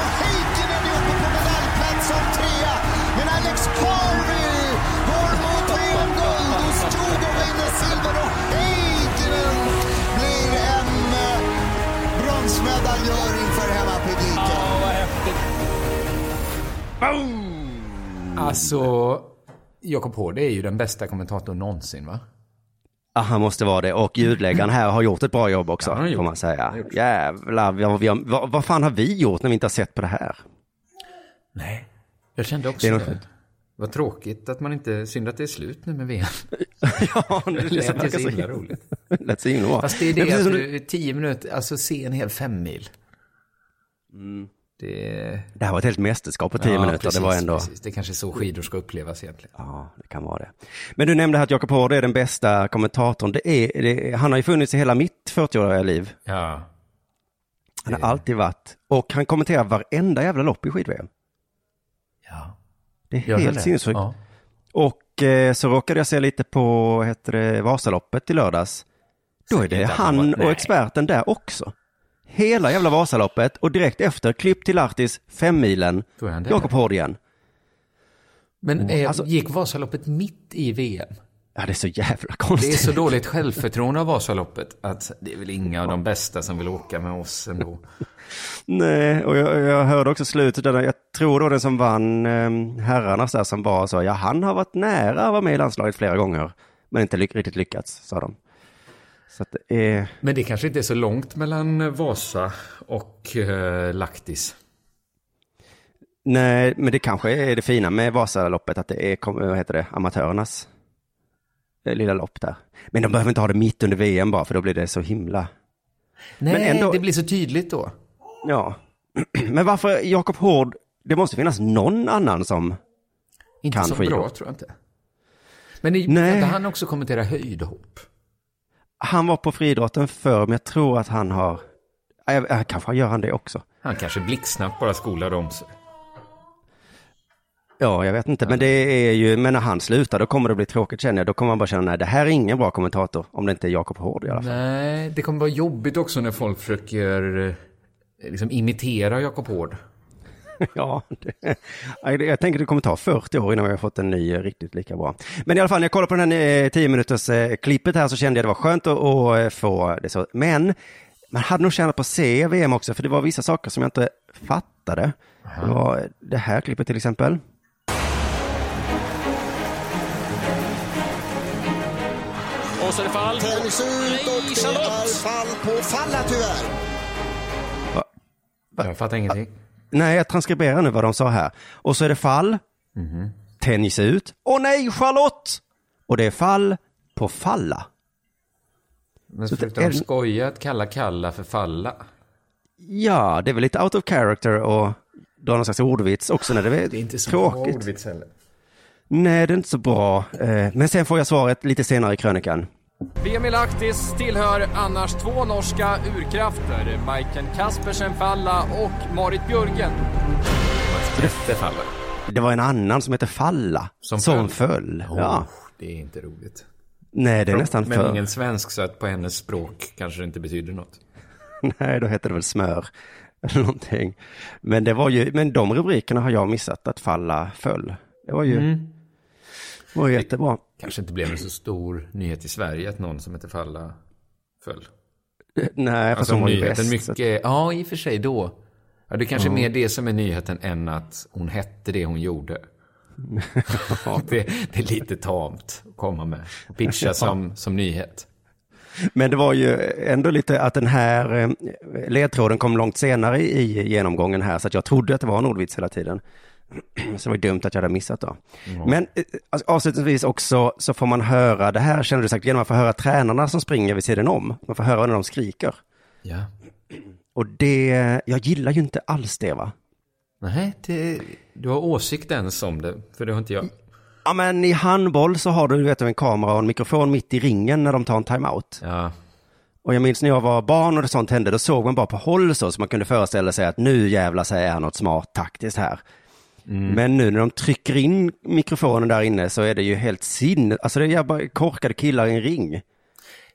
Speaker 6: som trea. Men Alex Harvey går mot VM-guld. Ostjugov vinner silver och Heikkinen blir en eh, bronsmedaljör inför hemmapubliken.
Speaker 15: Ja, vad häftigt.
Speaker 5: Alltså, Jakob Hård är ju den bästa kommentatorn någonsin va?
Speaker 4: Ja, han måste vara det. Och ljudläggaren här har gjort ett bra jobb också,
Speaker 5: Ja, har
Speaker 4: får man säga. Jävlar, vad, vi har, vad, vad fan har vi gjort när vi inte har sett på det här?
Speaker 5: Nej. Jag kände
Speaker 4: Det
Speaker 5: också det.
Speaker 4: något-
Speaker 5: Vad tråkigt att man inte, synd att det är slut nu med VM. <laughs>
Speaker 4: ja,
Speaker 5: det lät ju så himla roligt. <laughs>
Speaker 4: Lät så himla bra.
Speaker 5: Fast det är det att
Speaker 4: som
Speaker 5: du, tio minuter, alltså se en hel femmil. Det...
Speaker 4: Det här var ett helt mästerskap på tio minuter.
Speaker 5: Precis,
Speaker 4: det var ändå...
Speaker 5: precis. Det är kanske är så skidor ska upplevas egentligen.
Speaker 4: Ja, det kan vara det. Men du nämnde att Jakob Hård är den bästa kommentatorn. Det är, det, han har ju funnits i hela mitt 40-åriga liv.
Speaker 5: Ja.
Speaker 4: Han har alltid varit. Och han kommenterar varenda jävla lopp i skid-VM. Det är helt sinnessjukt.
Speaker 5: Ja.
Speaker 4: Och eh, så råkade jag se lite på, heter det, Vasaloppet i lördags. Då är det
Speaker 5: han
Speaker 4: och experten där också. Hela jävla Vasaloppet och direkt efter, klipp till Lahtis, fem milen,
Speaker 5: Då är han där.
Speaker 4: Jakob Hård igen.
Speaker 5: Men eh,
Speaker 4: Alltså-
Speaker 5: gick Vasaloppet mitt i VM?
Speaker 4: Ja, det är så jävla
Speaker 5: Det är
Speaker 4: konstigt.
Speaker 5: så dåligt självförtroende av Vasaloppet att det är väl inga av de bästa som vill åka med oss ändå.
Speaker 4: Nej, och jag, jag hörde också slutet där, jag tror då den som vann eh, herrarnas där som var så, ja han har varit nära att vara med i landslaget flera gånger, men inte ly- riktigt lyckats, sa de. Så det är,
Speaker 5: Men det kanske inte är så långt mellan Vasa och eh, Laktis.
Speaker 4: nej, men det kanske är det fina med Vasaloppet, att det är, vad heter det, amatörernas lilla lopp där. Men de behöver inte ha det mitt under VM bara, för då blir det så himla...
Speaker 5: Nej,
Speaker 4: Men ändå-
Speaker 5: det blir så tydligt då.
Speaker 4: Ja. <clears throat> Men varför Jakob Hård, det måste finnas någon annan som
Speaker 5: Inte
Speaker 4: kan
Speaker 5: så
Speaker 4: skidor.
Speaker 5: bra tror jag inte. Men det,
Speaker 4: Nej.
Speaker 5: kan han också kommentera höjdhopp?
Speaker 4: Han var på friidrotten förr, men jag tror att han har... Ja, jag- jag- Kanske gör han det också.
Speaker 5: Han kanske blixtsnabbt bara skolade om sig.
Speaker 4: Ja, jag vet inte, men det är ju, men när han slutar då kommer det bli tråkigt känner jag. Då kommer man bara känna, nej det här är ingen bra kommentator, om det inte är Jakob Hård i alla fall.
Speaker 5: Nej, det kommer vara jobbigt också när folk försöker eh, liksom imitera Jakob Hård. <laughs>
Speaker 4: Ja, det, jag tänker det kommer ta 40 år innan vi har fått en ny eh, riktigt lika bra. Men i alla fall, när jag kollade på den här 10 minuters eh, klippet här så kände jag det var skönt att, att få det så. Men man hade nog tjänat på att se VM också, för det var vissa saker som jag inte fattade. Det var det här klippet till exempel.
Speaker 15: Och så är det fall.
Speaker 6: Tänjs ut och det är fall på falla tyvärr.
Speaker 5: Jag fattar ingenting.
Speaker 4: Nej, jag transkriberar nu vad de sa här. Och så är det fall, tänjs ut. Åh nej, Charlotte! Och det är fall på falla.
Speaker 5: Men
Speaker 4: Så
Speaker 5: försökte
Speaker 4: det är-
Speaker 5: de skoja att kalla Kalla för Falla?
Speaker 4: Ja, det är väl lite out of character och dra någon slags ordvits också när det är,
Speaker 5: Det är inte så
Speaker 4: tråkigt.
Speaker 5: ordvits heller.
Speaker 4: Nej, det är inte så bra. Eh, Men sen får jag svaret lite senare i krönikan.
Speaker 16: Vemi Lahtis tillhör annars två norska urkrafter, Maiken Kaspersen Falla och Marit Björgen.
Speaker 5: Falla.
Speaker 4: Det var en annan som heter Falla, som,
Speaker 5: Som
Speaker 4: föll.
Speaker 5: föll?
Speaker 4: Ja.
Speaker 5: Oh, det är inte roligt.
Speaker 4: Nej, det är nästan
Speaker 5: Men
Speaker 4: för...
Speaker 5: ingen svensk, så att på hennes språk kanske det inte betyder något. <laughs>
Speaker 4: Nej, då heter det väl smör. Eller någonting. Men det var ju, men de rubrikerna har jag missat, att Falla föll. Det var ju,
Speaker 5: Mm.
Speaker 4: Var jättebra.
Speaker 5: Kanske inte blev en så stor nyhet i Sverige att någon som heter Falla föll.
Speaker 4: Nej, fast
Speaker 5: Alltså
Speaker 4: hon var ju bäst.
Speaker 5: mycket, ja i och för sig då. Ja, det är kanske är mer det som är nyheten än att hon hette det hon gjorde. <laughs> det, det är lite tamt att komma med och pitcha som, som nyhet.
Speaker 4: Men det var ju ändå lite att den här eh, ledtråden kom långt senare i genomgången här, så att jag trodde att det var en ordvits hela tiden. <clears throat> Så det var dumt att jag hade missat då.
Speaker 5: Ja.
Speaker 4: Men eh, alltså, avslutningsvis också så får man höra, det här känner du säkert genom att få höra tränarna som springer vid sidan om. Man får höra när de skriker.
Speaker 5: Ja. <clears throat>
Speaker 4: Och det, jag gillar ju inte alls det va.
Speaker 5: Nej, det, du har åsikt ens om det, för det har inte jag.
Speaker 4: Ja men i handboll så har du, du vet, en kamera och en mikrofon mitt i ringen när de tar en timeout.
Speaker 5: Ja.
Speaker 4: Och jag minns när jag var barn och det sånt hände, då såg man bara på håll så, så man kunde föreställa sig att nu jävlar sig är något smart taktiskt här. Men nu när de trycker in mikrofonen där inne så är det ju helt sinne, alltså det är bara korkade killar i en ring.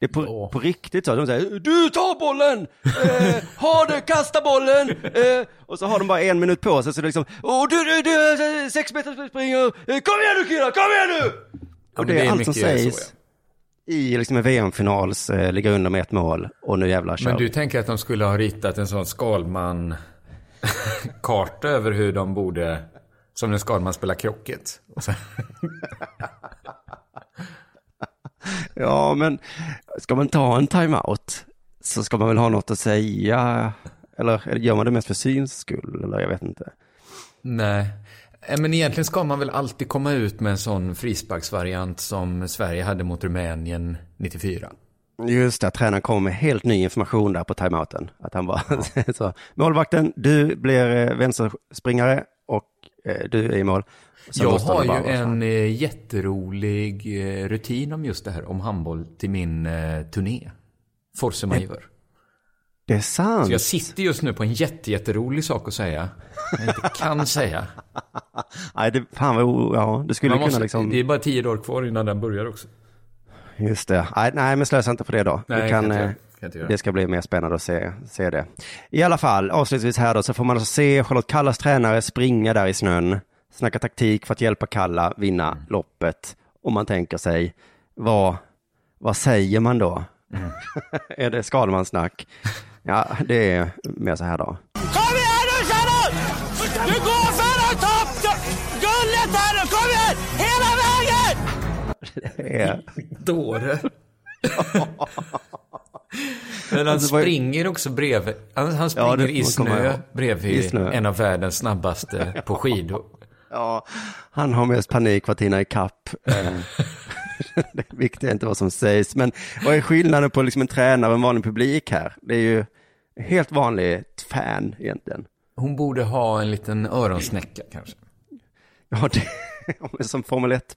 Speaker 4: Det är på, på riktigt så, de säger du tar bollen, eh, ha det, kasta bollen, eh, och så har de bara en minut på sig så det är liksom, åh du, du, du, sex meter springer, eh, kom igen nu killar, kom igen nu!
Speaker 5: Ja,
Speaker 4: och det
Speaker 5: det
Speaker 4: är
Speaker 5: är
Speaker 4: allt som
Speaker 5: mycket så,
Speaker 4: sägs i liksom en VM-finals, eh, ligger under med ett mål och nu jävlar kör
Speaker 5: Men du tänker att de skulle ha ritat en sån Skalman-karta över hur de borde, som när Skalman spelar krocket. <laughs>
Speaker 4: Ja, men ska man ta en timeout så ska man väl ha något att säga. Eller, gör man det mest för syns skull? Eller jag vet inte.
Speaker 5: Nej. Eh, Men egentligen ska man väl alltid komma ut med en sån frisparksvariant som Sverige hade mot Rumänien 94.
Speaker 4: Just det, att tränaren kommer med helt ny information där på timeouten. Att han bara, <laughs> så, målvakten, du blir eh, vänsterspringare du är i mål. Så
Speaker 5: jag har ju en eh, jätterolig eh, rutin om just det här, om handboll till min eh, turné. Force Majeure.
Speaker 4: Det är sant.
Speaker 5: Så jag sitter just nu på en jätte, jätterolig sak att säga. Jag inte kan <laughs> säga.
Speaker 4: Nej, det, fan vad, ja, du skulle
Speaker 5: Man
Speaker 4: kunna
Speaker 5: måste,
Speaker 4: liksom,
Speaker 5: Det är bara tio dagar kvar innan den börjar också.
Speaker 4: just det. Nej, nej, men slösa inte på det då.
Speaker 5: Nej,
Speaker 4: Du
Speaker 5: kan
Speaker 4: det ska bli mer spännande att se, se det. I alla fall, avslutningsvis här då, så får man alltså se Charlotte Kallas tränare springa där i snön, snacka taktik för att hjälpa Kalla vinna
Speaker 5: Mm.
Speaker 4: loppet. Och man tänker sig, vad, vad säger man då?
Speaker 5: Mm. <laughs>
Speaker 4: är det Skalman-snack? Ja, det är mer så här då.
Speaker 17: Kom igen nu Charlotte! Du går för att ta guldet här nu! Kom igen! Hela vägen! <laughs>
Speaker 4: Det är...
Speaker 5: Dåre. <laughs> Men han
Speaker 4: Alltså,
Speaker 5: springer också bredvid. Han, han springer
Speaker 4: Ja, det
Speaker 5: i snö bredvid
Speaker 4: I snö.
Speaker 5: en av världens snabbaste <laughs> på skidor.
Speaker 4: Ja, han har mest panik för att hinna ikapp. Eh, <laughs> det viktiga är inte vad som sägs. Men vad är skillnaden på liksom en tränare och en vanlig publik här? Det är ju helt vanligt fan egentligen.
Speaker 5: Hon borde ha en liten öronsnäcka kanske.
Speaker 4: Ja, det är <laughs> som Formel 1.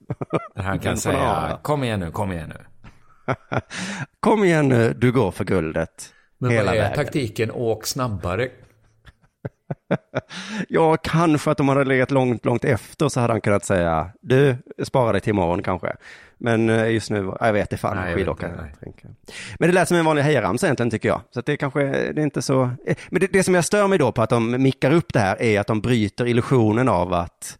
Speaker 5: Där han kan säga, kom igen nu, kom igen nu.
Speaker 4: Kom igen nu, du går för guldet.
Speaker 5: Men
Speaker 4: hela
Speaker 5: vad är
Speaker 4: vägen.
Speaker 5: taktiken? Åk snabbare. <laughs>
Speaker 4: Ja, kanske att de hade legat långt, långt efter så hade han kunnat säga, du, spara dig till imorgon kanske. Men eh, just nu, jag vet inte fan,
Speaker 5: Nej,
Speaker 4: skidåkare. Men det lät som en vanlig hejaramsa egentligen tycker jag. Så det kanske, det är inte så, eh, men det, det som jag stör mig då på att de mickar upp det här är att de bryter illusionen av att
Speaker 5: det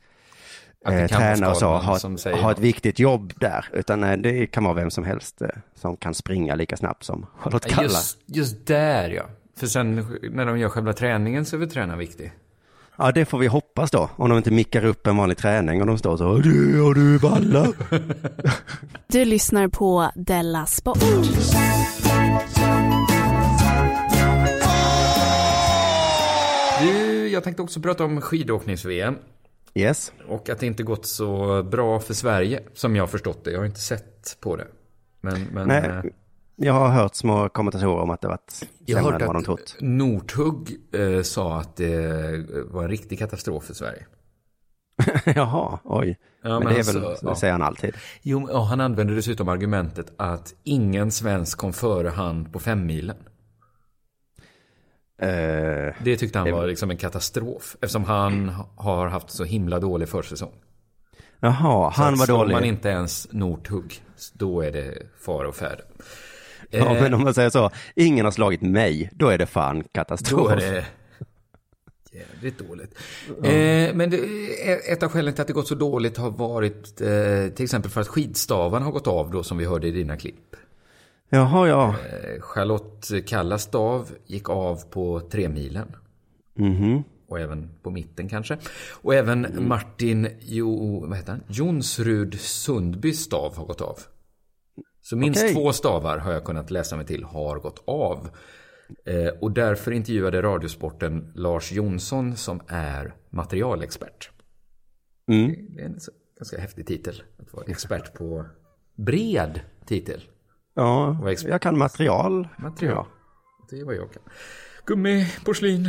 Speaker 4: eh, tränare och så har,
Speaker 5: som säger
Speaker 4: har ett viktigt jobb där. Utan nej, det kan vara vem som helst eh, som kan springa lika snabbt som <laughs> Charlotte Kalla.
Speaker 5: Just, just där ja. För sen när de gör själva träningen så är väl tränaren viktig.
Speaker 4: Ja, det får vi hoppas då. Om de inte mickar upp en vanlig träning och de står så, du, har du ballar? <laughs>
Speaker 18: Du lyssnar på Della Sport.
Speaker 5: Du, jag tänkte också prata om skidåknings-VM.
Speaker 4: Yes.
Speaker 5: Och att det inte gått så bra för Sverige, som jag har förstått det. Jag har inte sett på det. Men, men eh,
Speaker 4: Nej, jag har hört små kommentatorer om att det varit sämre än vad de trott.
Speaker 5: Northug eh, sa att det var en riktig katastrof för Sverige. <laughs>
Speaker 4: Jaha, oj.
Speaker 5: Ja,
Speaker 4: men,
Speaker 5: men
Speaker 4: det är
Speaker 5: alltså,
Speaker 4: väl,
Speaker 5: ja.
Speaker 4: säger han alltid.
Speaker 5: Jo, han använde dessutom argumentet att ingen svensk kom före han på femmilen.
Speaker 4: Eh,
Speaker 5: Det tyckte han var liksom en katastrof. Eftersom han har haft så himla dålig försäsong.
Speaker 4: Jaha, han var
Speaker 5: slår
Speaker 4: dålig.
Speaker 5: man inte ens Northug, då är det fara och färde.
Speaker 4: Ja,
Speaker 5: Eh,
Speaker 4: men om man säger så, ingen har slagit mig, då är det fan katastrof.
Speaker 5: Då är det jävligt dåligt. Eh, men det, ett av skälen till att det gått så dåligt har varit eh, till exempel för att skidstavarna har gått av då som vi hörde i dina klipp.
Speaker 4: Jaha, ja.
Speaker 5: Eh, Charlotte Kallas stav gick av på tremilen.
Speaker 4: Mhm.
Speaker 5: Och även på mitten kanske. Och även Martin jo, vad heter han? Jonsrud Sundbys stav har gått av. Så minst
Speaker 4: Okej.
Speaker 5: två stavar har jag kunnat läsa mig till har gått av. Eh, och därför intervjuade Radiosporten Lars Jonsson som är materialexpert.
Speaker 4: Mm.
Speaker 5: Det är en ganska häftig titel. Att vara expert på bred titel.
Speaker 4: Ja, jag kan material.
Speaker 5: Material. Det är vad jag kan. Gummi, porslin,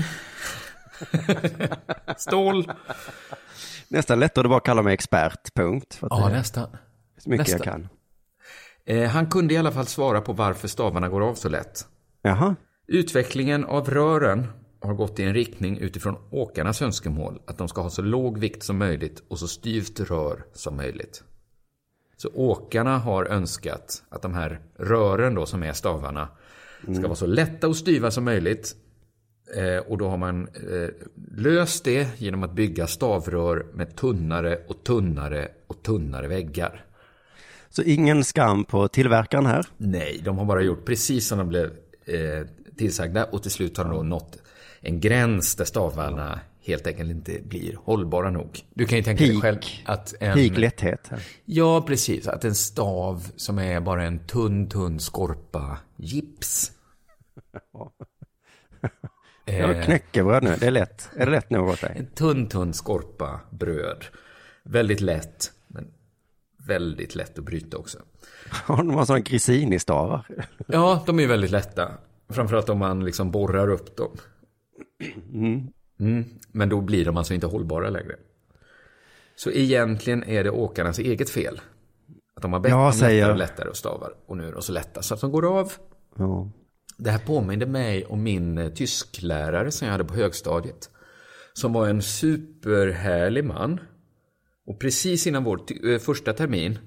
Speaker 5: <laughs> stål.
Speaker 4: Nästan lättare att bara kalla mig expert, punkt.
Speaker 5: Ja,
Speaker 4: det
Speaker 5: nästan.
Speaker 4: Så mycket jag
Speaker 5: Nästan.
Speaker 4: kan.
Speaker 5: Eh, han kunde i alla fall svara på varför stavarna går av så lätt.
Speaker 4: Jaha.
Speaker 5: Utvecklingen av rören har gått i en riktning utifrån åkarnas önskemål att de ska ha så låg vikt som möjligt och så styvt rör som möjligt. Så åkarna har önskat att de här rören då som är stavarna ska vara så lätta och styva som möjligt. Eh, och då har man eh, löst det genom att bygga stavrör med tunnare och tunnare och tunnare väggar.
Speaker 4: Så ingen skam på tillverkaren här.
Speaker 5: Nej, de har bara gjort precis som de blev eh, tillsagda och till slut har de då nått en gräns där stavarna helt enkelt inte blir hållbara nog. Du kan ju tänka dig
Speaker 4: Peak.
Speaker 5: själv att en...
Speaker 4: Peak lätthet. här.
Speaker 5: Ja, precis. Att en stav som är bara en tunn, tunn skorpa gips. <laughs>
Speaker 4: Jag knäckebröd nu, det är lätt. Är det lätt nog åt dig?
Speaker 5: En tunn, tunn skorpa bröd. Väldigt lätt, men väldigt lätt att bryta också. <laughs>
Speaker 4: Har de har sådana Grisini-stavar?
Speaker 5: Ja, de är väldigt lätta. Framförallt om man liksom borrar upp dem.
Speaker 4: Mm.
Speaker 5: Mm. Men då blir de alltså inte hållbara längre. Så egentligen är det åkarnas eget fel. Att de har bett
Speaker 4: Jag
Speaker 5: om lättare och lättare och stavar. Och nu är de så lätta så att de går av.
Speaker 4: Ja.
Speaker 5: Det här påminde mig om min eh, tysklärare som jag hade på högstadiet. Som var en superhärlig man. Och precis innan vår eh, första termin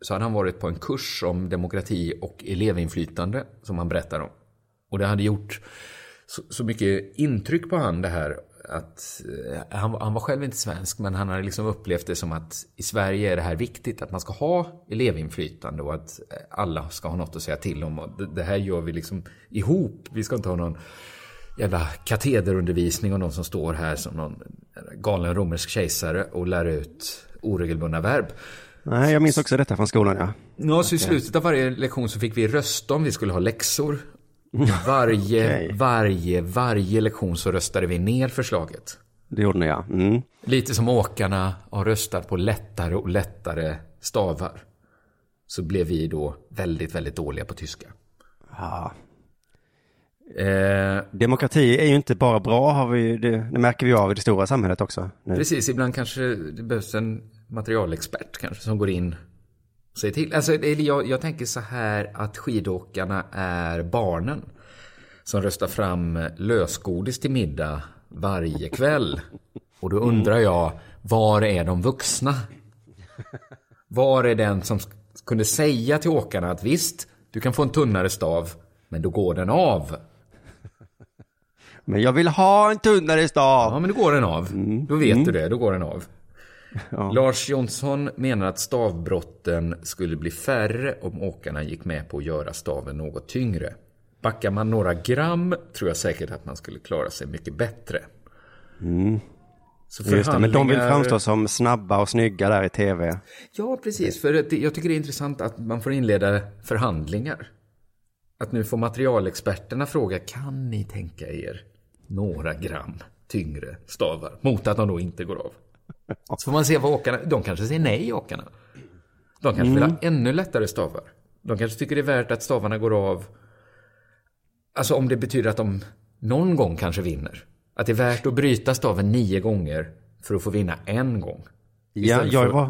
Speaker 5: så hade han varit på en kurs om demokrati och elevinflytande som han berättar om. Och det hade gjort så, så mycket intryck på han det här att eh, han, han var själv inte svensk men han hade liksom upplevt det som att i Sverige är det här viktigt att man ska ha elevinflytande och att eh, alla ska ha något att säga till om. Och det, det här gör vi liksom ihop. Vi ska inte ha någon jävla katederundervisning och någon som står här som någon galen romersk kejsare och lär ut oregelbundna verb.
Speaker 4: Nej, jag minns också detta från skolan, ja.
Speaker 5: Ja, så i slutet av varje lektion så fick vi rösta om vi skulle ha läxor. <laughs> Varje,
Speaker 4: Okej.
Speaker 5: varje, varje lektion så röstade vi ner förslaget.
Speaker 4: Det gjorde ni, ja. Mm.
Speaker 5: Lite som åkarna har röstat på lättare och lättare stavar. så blev vi då väldigt, väldigt dåliga på tyska.
Speaker 4: Ja.
Speaker 5: Eh,
Speaker 4: Demokrati är ju inte bara bra, har vi, det, det märker vi av i det stora samhället också. Nu.
Speaker 5: Precis, ibland kanske det behövs en materialexpert kanske som går in säger till. Alltså, jag, jag tänker så här att skidåkarna är barnen som röstar fram lösgodis till middag varje kväll. Och då undrar jag, var är de vuxna? Var är den som kunde säga till åkarna att visst, du kan få en tunnare stav, men då går den av.
Speaker 4: Men jag vill ha en tunnare stav.
Speaker 5: Ja, men då går den av. Då vet
Speaker 4: Mm.
Speaker 5: du det, då går den av.
Speaker 4: Ja.
Speaker 5: Lars Jonsson menar att stavbrotten skulle bli färre om åkarna gick med på att göra staven något tyngre. Backar man några gram tror jag säkert att man skulle klara sig mycket bättre.
Speaker 4: Mm.
Speaker 5: Så
Speaker 4: Just det, men de vill
Speaker 5: förhandlingar-
Speaker 4: framstå som snabba och snygga där i tv.
Speaker 5: Ja, precis. För jag tycker det är intressant att man får inleda förhandlingar. Att nu får materialexperterna fråga, kan ni tänka er några gram tyngre stavar? Mot att de då inte går av. <laughs> Så får man se vad åkarna, de kanske säger nej åkarna. De kanske vill ha ännu lättare stavar. De kanske tycker det är värt att stavarna går av. Alltså om det betyder att de någon gång kanske vinner. Att det är värt att bryta staven nio gånger för att få vinna en gång.
Speaker 4: Ja, jag var...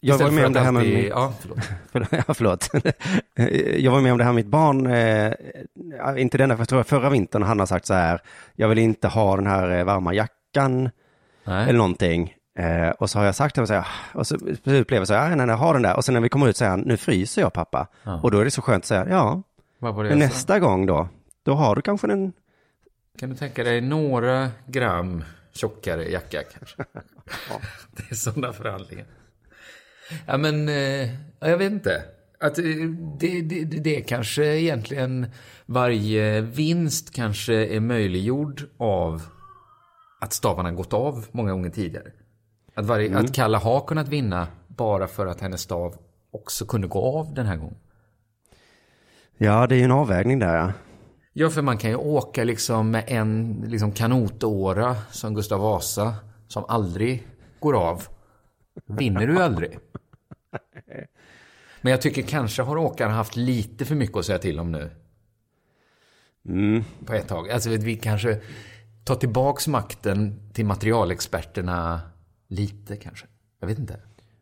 Speaker 4: Jag var med om det här med...
Speaker 5: alltid-
Speaker 4: mitt-
Speaker 5: Ja, förlåt. <laughs>
Speaker 4: Förlåt, ja, förlåt. <laughs> Jag var med om det här med mitt barn, eh, inte denna, för förra vintern han har sagt så här, jag vill inte ha den här eh, varma jackan
Speaker 5: Nej.
Speaker 4: eller någonting. Eh, och så har jag sagt och så, här, och så till blev jag så här, "Ja, nej, nej, jag har den där. Och sen när vi kommer ut säger han, nu fryser jag pappa.
Speaker 5: Ja.
Speaker 4: Och då är det så skönt att säga, ja, men nästa gång då, då har du kanske en,
Speaker 5: Kan du tänka dig några gram tjockare jacka kanske? <laughs> Det är sådana förhandlingar. Ja men, eh, ja, jag vet inte. Att eh, det, det, det, kanske egentligen varje vinst kanske är möjliggjord av att stavarna gått av många gånger tidigare. Att, varje,
Speaker 4: Mm.
Speaker 5: att Kalla har kunnat vinna bara för att hennes stav också kunde gå av den här gången.
Speaker 4: ja det är ju en avvägning där ja.
Speaker 5: Ja, för man kan ju åka liksom med en liksom kanotåra som Gustav Vasa som aldrig går av. Vinner du aldrig. Men jag tycker kanske har åkarna haft lite för mycket att säga till om nu.
Speaker 4: Mm.
Speaker 5: På ett tag. Alltså vi kanske tar tillbaks makten till materialexperterna lite kanske. Jag vet inte.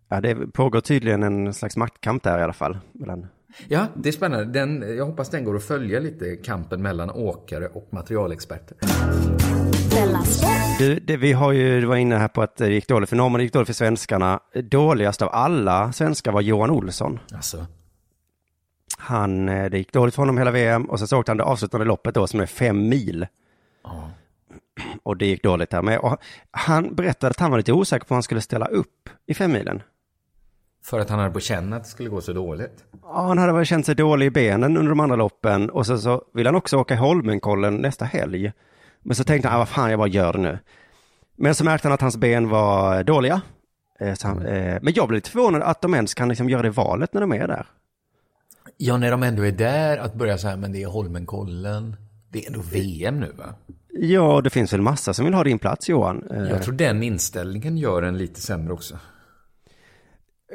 Speaker 4: Ja, det pågår tydligen en slags maktkamp där i alla fall. Mellan...
Speaker 5: Ja, det är spännande. Den, jag hoppas den går att följa lite, kampen mellan åkare och materialexperter.
Speaker 4: Du, det, vi har ju, du var inne här på att det gick dåligt för norrmännen, det gick dåligt för svenskarna. Dåligast av alla svenskar var Johan Olsson.
Speaker 5: Alltså.
Speaker 4: Han, eh, det gick dåligt för honom hela VM och sen så åkte han det avslutande loppet då som är fem mil. Och det gick dåligt där med. Och han berättade att han var lite osäker på om han skulle ställa upp i fem milen.
Speaker 5: För att han hade på känn att det skulle gå så dåligt.
Speaker 4: Ja, han hade väl känt sig dålig i benen under de andra loppen och så, så vill han också åka Holmenkollen nästa helg. Men så tänkte han, ah, vad fan, jag bara gör det nu. Men så märkte han att hans ben var dåliga. Eh, han, eh, men jag blev lite förvånad att de ens kan liksom göra det valet när de är där.
Speaker 5: Ja, när de ändå är där, att börja så här, men det är Holmenkollen. Det är ändå VM nu va?
Speaker 4: Ja, det finns väl massa som vill ha din plats Johan. Eh,
Speaker 5: Jag tror den inställningen gör en lite sämre också.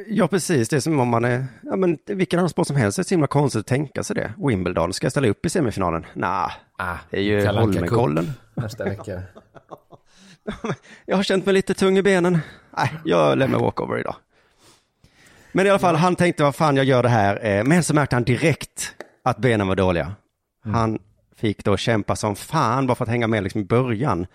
Speaker 4: Ja, precis. Det är som om man är, ja men vilken annan sport som helst, det är så himla konstigt att tänka sig det. Wimbledon, ska jag ställa upp i semifinalen? Nej,
Speaker 5: Ah,
Speaker 4: det är ju Holmenkollen.
Speaker 5: Nästa vecka. <laughs>
Speaker 4: Jag har känt mig lite tung i benen. Nej, jag lämnar walkover idag. Men i alla fall, han tänkte vad fan jag gör det här. Eh, Men så märkte han direkt att benen var dåliga. Han fick då kämpa som fan bara för att hänga med liksom i början.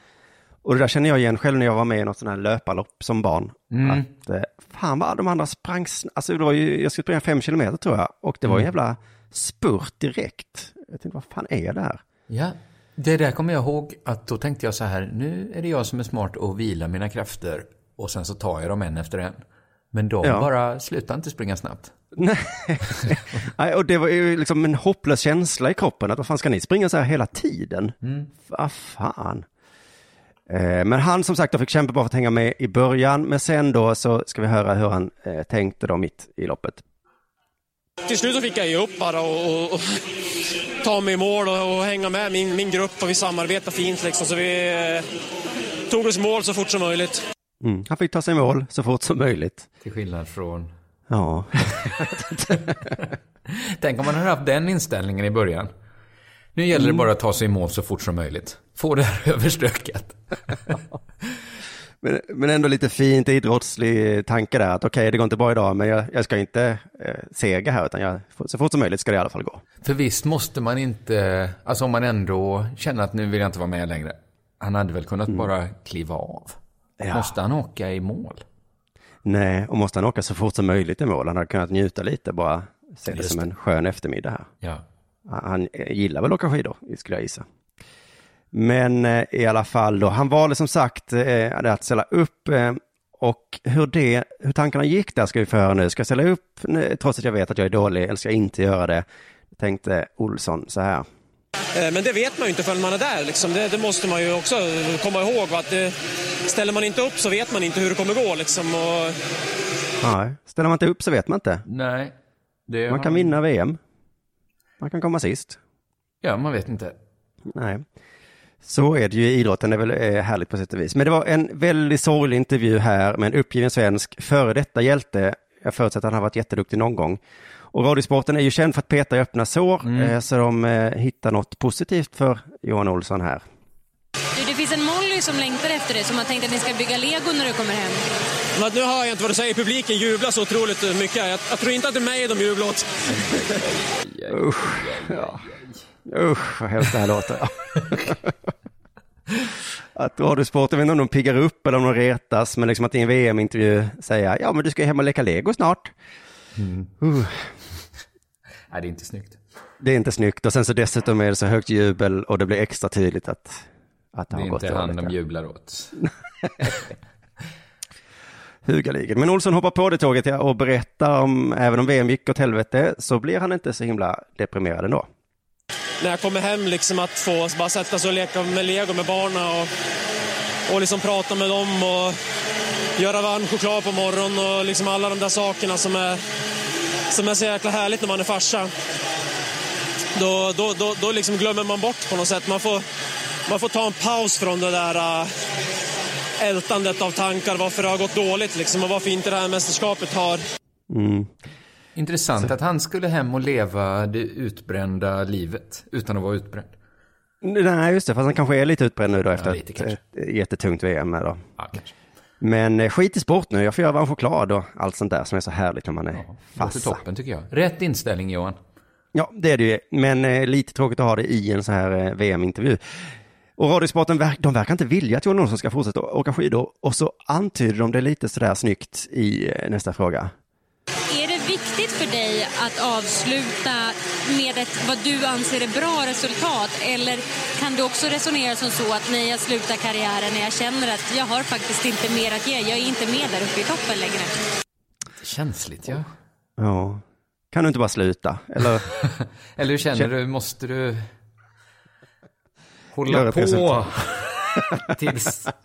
Speaker 4: Och det där känner jag igen själv när jag var med i något sånt här löparlopp som barn.
Speaker 5: Mm.
Speaker 4: Att, eh, fan vad de andra sprang, alltså det var ju, jag skulle springa fem kilometer tror jag. Och det var en
Speaker 5: Mm.
Speaker 4: jävla spurt direkt. Jag tänkte, vad fan är det här?
Speaker 5: Ja, det där kommer jag ihåg att då tänkte jag så här, nu är det jag som är smart och vilar mina krafter och sen så tar jag dem en efter en. Men de
Speaker 4: Ja.
Speaker 5: bara slutar inte springa snabbt. <laughs>
Speaker 4: Nej. Och det var ju liksom en hopplös känsla i kroppen. Att vad fan ska ni springa så här hela tiden?
Speaker 5: Mm.
Speaker 4: Vad fan. Eh, Men han som sagt då fick kämpa bara för att hänga med i början. Men sen då så ska vi höra hur han eh, tänkte då mitt i loppet.
Speaker 19: Till slut så fick jag ge upp bara och, och, och ta mig i mål och, och hänga med min, min grupp och vi samarbetade fint liksom så vi eh, tog oss mål så fort som möjligt.
Speaker 4: Mm. Han fick ta sig mål så fort som möjligt.
Speaker 5: Till skillnad från
Speaker 4: Ja. <laughs>
Speaker 5: Tänk om man hade haft den inställningen i början. Nu gäller det
Speaker 4: Mm.
Speaker 5: bara att ta sig i mål så fort som möjligt. Få det här <laughs> överstökat. <laughs>
Speaker 4: Men, men ändå lite fint idrottslig tanke där att okej, det går inte bra idag, men jag, jag ska inte eh, sega här, utan jag, så fort som möjligt ska det i alla fall gå.
Speaker 5: För visst måste man inte, alltså om man ändå känner att nu vill jag inte vara med längre. Han hade väl kunnat bara kliva av.
Speaker 4: Ja.
Speaker 5: Måste han åka i mål?
Speaker 4: Nej, och måste han åka så fort som möjligt i mål, han hade kunnat njuta lite, bara se det som en skön eftermiddag här.
Speaker 5: Ja.
Speaker 4: Han gillar väl att åka skidor, skulle jag gissa. Men eh, i alla fall då, han valde som sagt eh, att ställa upp eh, och hur det, hur tankarna gick där ska vi få höra nu. Ska jag ställa upp nu, trots att jag vet att jag är dålig eller ska jag inte göra det? Tänkte Olsson så här.
Speaker 19: Eh, Men det vet man ju inte förrän man är där. Liksom. Det, det måste man ju också komma ihåg. va, Att det, ställer man inte upp så vet man inte hur det kommer gå. Liksom. Och,
Speaker 4: Nej, ställer man inte upp så vet man inte.
Speaker 5: Nej. Det
Speaker 4: Man kan vinna VM. Man kan komma sist.
Speaker 5: Ja, man vet inte.
Speaker 4: Nej. Så är det ju i idrotten, det är väl eh, härligt på sätt och vis. Men det var en väldigt sorglig intervju här med en uppgiven svensk före detta hjälte. Jag förutsätter att han har varit jätteduktig någon gång. Och Radiosporten är ju känd för att peta i öppna sår, eh, så de eh, hittar något positivt för Johan Olsson här.
Speaker 20: Du, det finns en Molly som längtar efter det, som har tänkt att ni ska bygga lego när du kommer hem.
Speaker 19: men nu hör jag inte vad du säger. Publiken jublar så otroligt mycket. Jag, jag tror inte att det är mig de jublar åt. <laughs>
Speaker 4: Usch, ja. Usch vad hemskt det här låter. <laughs> att Radiosport, jag vet inte om de piggar upp eller om de retas, men liksom att i en VM-intervju säga, ja men du ska hem och leka lego snart. Uh.
Speaker 5: Nej, det är inte snyggt.
Speaker 4: Det är inte snyggt och sen så dessutom är det så högt jubel och det blir extra tydligt att, att det
Speaker 5: Det
Speaker 4: har
Speaker 5: är
Speaker 4: gått
Speaker 5: inte han de jublar åt. <laughs>
Speaker 4: Hugaligen. Men Olsson hoppar på det tåget och berättar om, även om VM gick åt helvete, så blir han inte så himla deprimerad ändå.
Speaker 19: När jag kommer hem, liksom att få bara sätta sig och leka med lego med barnen och, och liksom prata med dem och göra varm choklad på morgonen och liksom alla de där sakerna som är, som är så jäkla härligt när man är farsa. Då, då, då, då liksom glömmer man bort på något sätt. Man får, man får ta en paus från det där äh, ältandet av tankar, varför det har gått dåligt liksom, och varför inte det här mästerskapet har
Speaker 4: Mm.
Speaker 5: Intressant att han skulle hem och leva det utbrända livet utan att vara utbränd.
Speaker 4: Nej, just det, fast han kanske är lite utbränd nu då efter
Speaker 5: lite
Speaker 4: ett,
Speaker 5: kanske.
Speaker 4: ett jättetungt VM. Då.
Speaker 5: Ja.
Speaker 4: Men eh, skit i sport nu, jag får göra varm choklad och allt sånt där som är så härligt när man är
Speaker 5: Låter
Speaker 4: fassa.
Speaker 5: toppen tycker jag. Rätt inställning Johan.
Speaker 4: Ja, det är det ju, men eh, lite tråkigt att ha det i en så här eh, VM-intervju. Och Radiosporten, verk, de verkar inte vilja att Johan Olsson ska fortsätta åka skidor och så antyder de det lite sådär snyggt i eh, nästa fråga.
Speaker 20: Viktigt för dig att avsluta med ett, vad du anser är bra resultat? Eller kan du också resonera som så att när jag slutar karriären, när jag känner att jag har faktiskt inte mer att ge, jag är inte med där uppe i toppen längre?
Speaker 5: Känsligt ja.
Speaker 4: Ja, kan du inte bara sluta? Eller? <laughs>
Speaker 5: Eller hur känner du? Måste du hålla på tills... <laughs>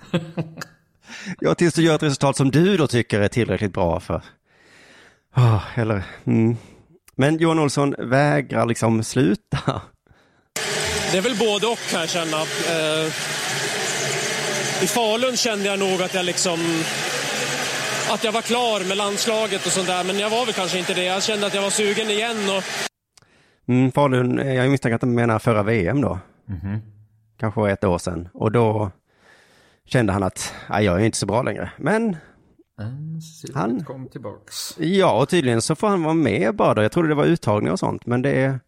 Speaker 4: Ja, tills du gör ett resultat som du då tycker är tillräckligt bra för. Ah, eller, mm. Men Johan Olsson vägrar liksom sluta.
Speaker 19: Det är väl både och kan jag känna. Eh, I Falun kände jag nog att jag liksom att jag var klar med landslaget och sånt där, men jag var väl kanske inte det. Jag kände att jag var sugen igen och
Speaker 4: Mm, Falun, eh, jag misstänker att de menar förra VM då.
Speaker 5: Mhm.
Speaker 4: Kanske ett år sedan. Och då kände han att, nej, jag är inte så bra längre. Men Han-
Speaker 5: kom tillbaks.
Speaker 4: ja, och tydligen så får han vara med bara då. Jag trodde det var uttagning och sånt, men det är...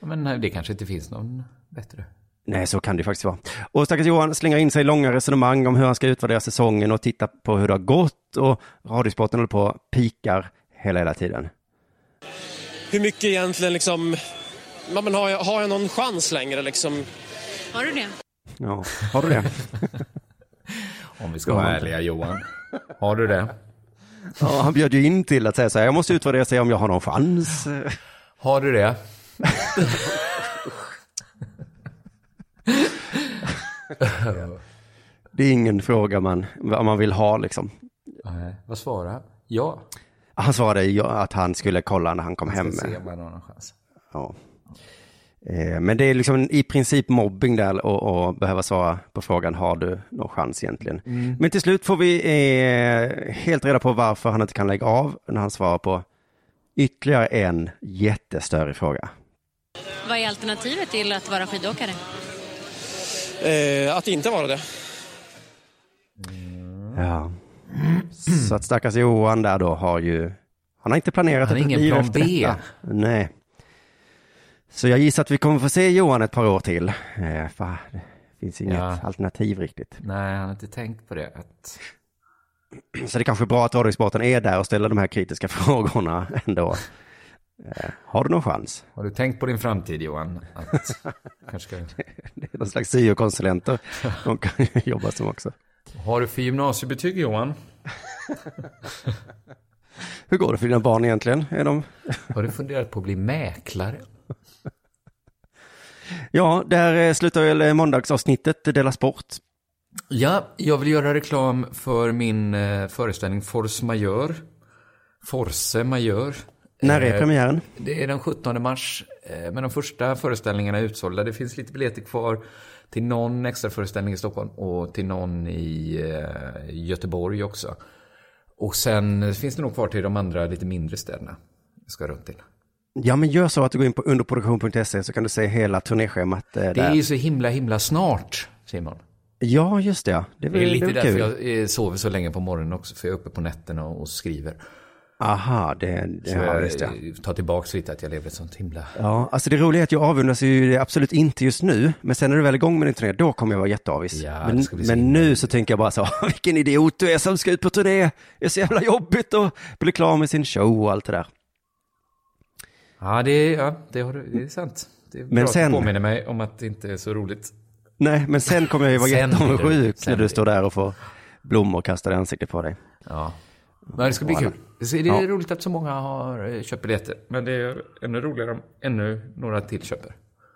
Speaker 5: Ja, Men det kanske inte finns någon bättre.
Speaker 4: Nej, så kan det faktiskt vara. Och stackars Johan slänger in sig i långa resonemang om hur han ska utvärdera säsongen och titta på hur det har gått och Radiosporten håller på och pikar hela, hela tiden.
Speaker 19: hur mycket egentligen liksom... Ja, men har, jag, har jag någon chans längre liksom?
Speaker 20: Har du det?
Speaker 4: Ja, har du det? <laughs>
Speaker 5: Om vi ska vara ärliga Johan. Har du det?
Speaker 4: Ja, han bjöd ju in till att säga så här, jag måste utvärdera och se om jag har någon chans.
Speaker 5: Har du det?
Speaker 4: Det är ingen fråga man, man vill ha liksom.
Speaker 5: Nej, vad svarar han? Ja.
Speaker 4: Han svarade ja, att han skulle kolla när han kom hem.
Speaker 5: Ska se om han har någon chans.
Speaker 4: Ja. Eh, Men det är liksom i princip mobbing där och, och behöva svara på frågan har du någon chans egentligen.
Speaker 5: Mm.
Speaker 4: Men till slut får vi eh, helt reda på varför han inte kan lägga av när han svarar på ytterligare en jättestörre fråga.
Speaker 20: Vad är alternativet till att vara skidåkare?
Speaker 19: Eh, att inte vara det.
Speaker 4: Ja. Så att stackars Johan där då har ju, han har inte planerat
Speaker 5: Han har
Speaker 4: ett
Speaker 5: ingen
Speaker 4: liv
Speaker 5: plan
Speaker 4: efter
Speaker 5: B.
Speaker 4: detta. Nej. Så jag gissar att vi kommer få se Johan ett par år till. Eh, för det finns inget
Speaker 5: Ja.
Speaker 4: alternativ riktigt.
Speaker 5: Nej, han har inte tänkt på det. Att...
Speaker 4: Så det är kanske är bra att radiosporten är där och ställer de här kritiska <laughs> frågorna ändå. Eh, har du någon chans?
Speaker 5: Har du tänkt på din framtid Johan? Att... <laughs> kanske.
Speaker 4: Det är någon slags syokonsulenter. De kan ju <laughs> jobba som också.
Speaker 5: Har du för gymnasiebetyg Johan?
Speaker 4: Hur går det för dina barn egentligen? Är de...
Speaker 5: Har du funderat på att bli mäklare?
Speaker 4: Ja, där eh, slutar väl eh, måndagsavsnittet Dela Sport.
Speaker 5: Ja, jag vill göra reklam för min eh, föreställning Force Majeure. Force Majeure.
Speaker 4: När är
Speaker 5: Eh,
Speaker 4: premiären?
Speaker 5: Det är den 17 mars. eh, Men de första föreställningarna är utsålda. Det finns lite biljetter kvar till någon extra föreställning i Stockholm och till någon i eh, Göteborg också. Och sen finns det nog kvar till de andra lite mindre städerna. Jag ska runt till.
Speaker 4: Ja, men gör så att du går in på underproduktion.se så kan du se hela turnéschemat eh,
Speaker 5: Det är ju så himla, himla snart, Simon.
Speaker 4: Ja, just det. ja. Det är,
Speaker 5: Det är lite
Speaker 4: det är
Speaker 5: därför
Speaker 4: kul.
Speaker 5: jag eh, sover så länge på morgonen också, för jag är uppe på nätterna och skriver.
Speaker 4: Aha, det, det
Speaker 5: Så
Speaker 4: ja, just det.
Speaker 5: eh, tar tillbaks lite att jag lever ett sånt himla...
Speaker 4: Ja, alltså det roliga är att jag avundas ju absolut inte just nu, men sen när du väl är igång med din turné, då kommer jag vara jätteavis.
Speaker 5: Ja,
Speaker 4: men
Speaker 5: så
Speaker 4: men nu så tänker jag bara så, <laughs> vilken idiot du är som ska ut på turné. Det är så jävla jobbigt att bli klar med sin show och allt det där.
Speaker 5: Ja, det är, ja, det, har, du- det är sant. Det är
Speaker 4: Men
Speaker 5: bra att
Speaker 4: sen-
Speaker 5: du påminner mig om att det inte är så roligt.
Speaker 4: Nej, men sen kommer jag ju vara <laughs> jätteavundsjuk när du står där och får blommor kastade i ansiktet på dig.
Speaker 5: Ja. Men det ska bli kul. Det är
Speaker 4: Ja.
Speaker 5: roligt att så många har eh, köpt biljetter. Men det är ännu roligare om ännu några till köper.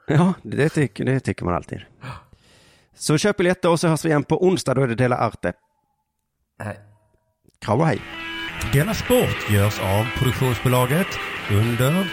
Speaker 4: Ja, det tycker, det tycker man alltid. <gasps> Så köp biljetter och så hörs vi igen på onsdag, då är det Dela Arte.
Speaker 5: Nej.
Speaker 4: Kram och hej.
Speaker 21: Denna sport görs av produktionsbolaget under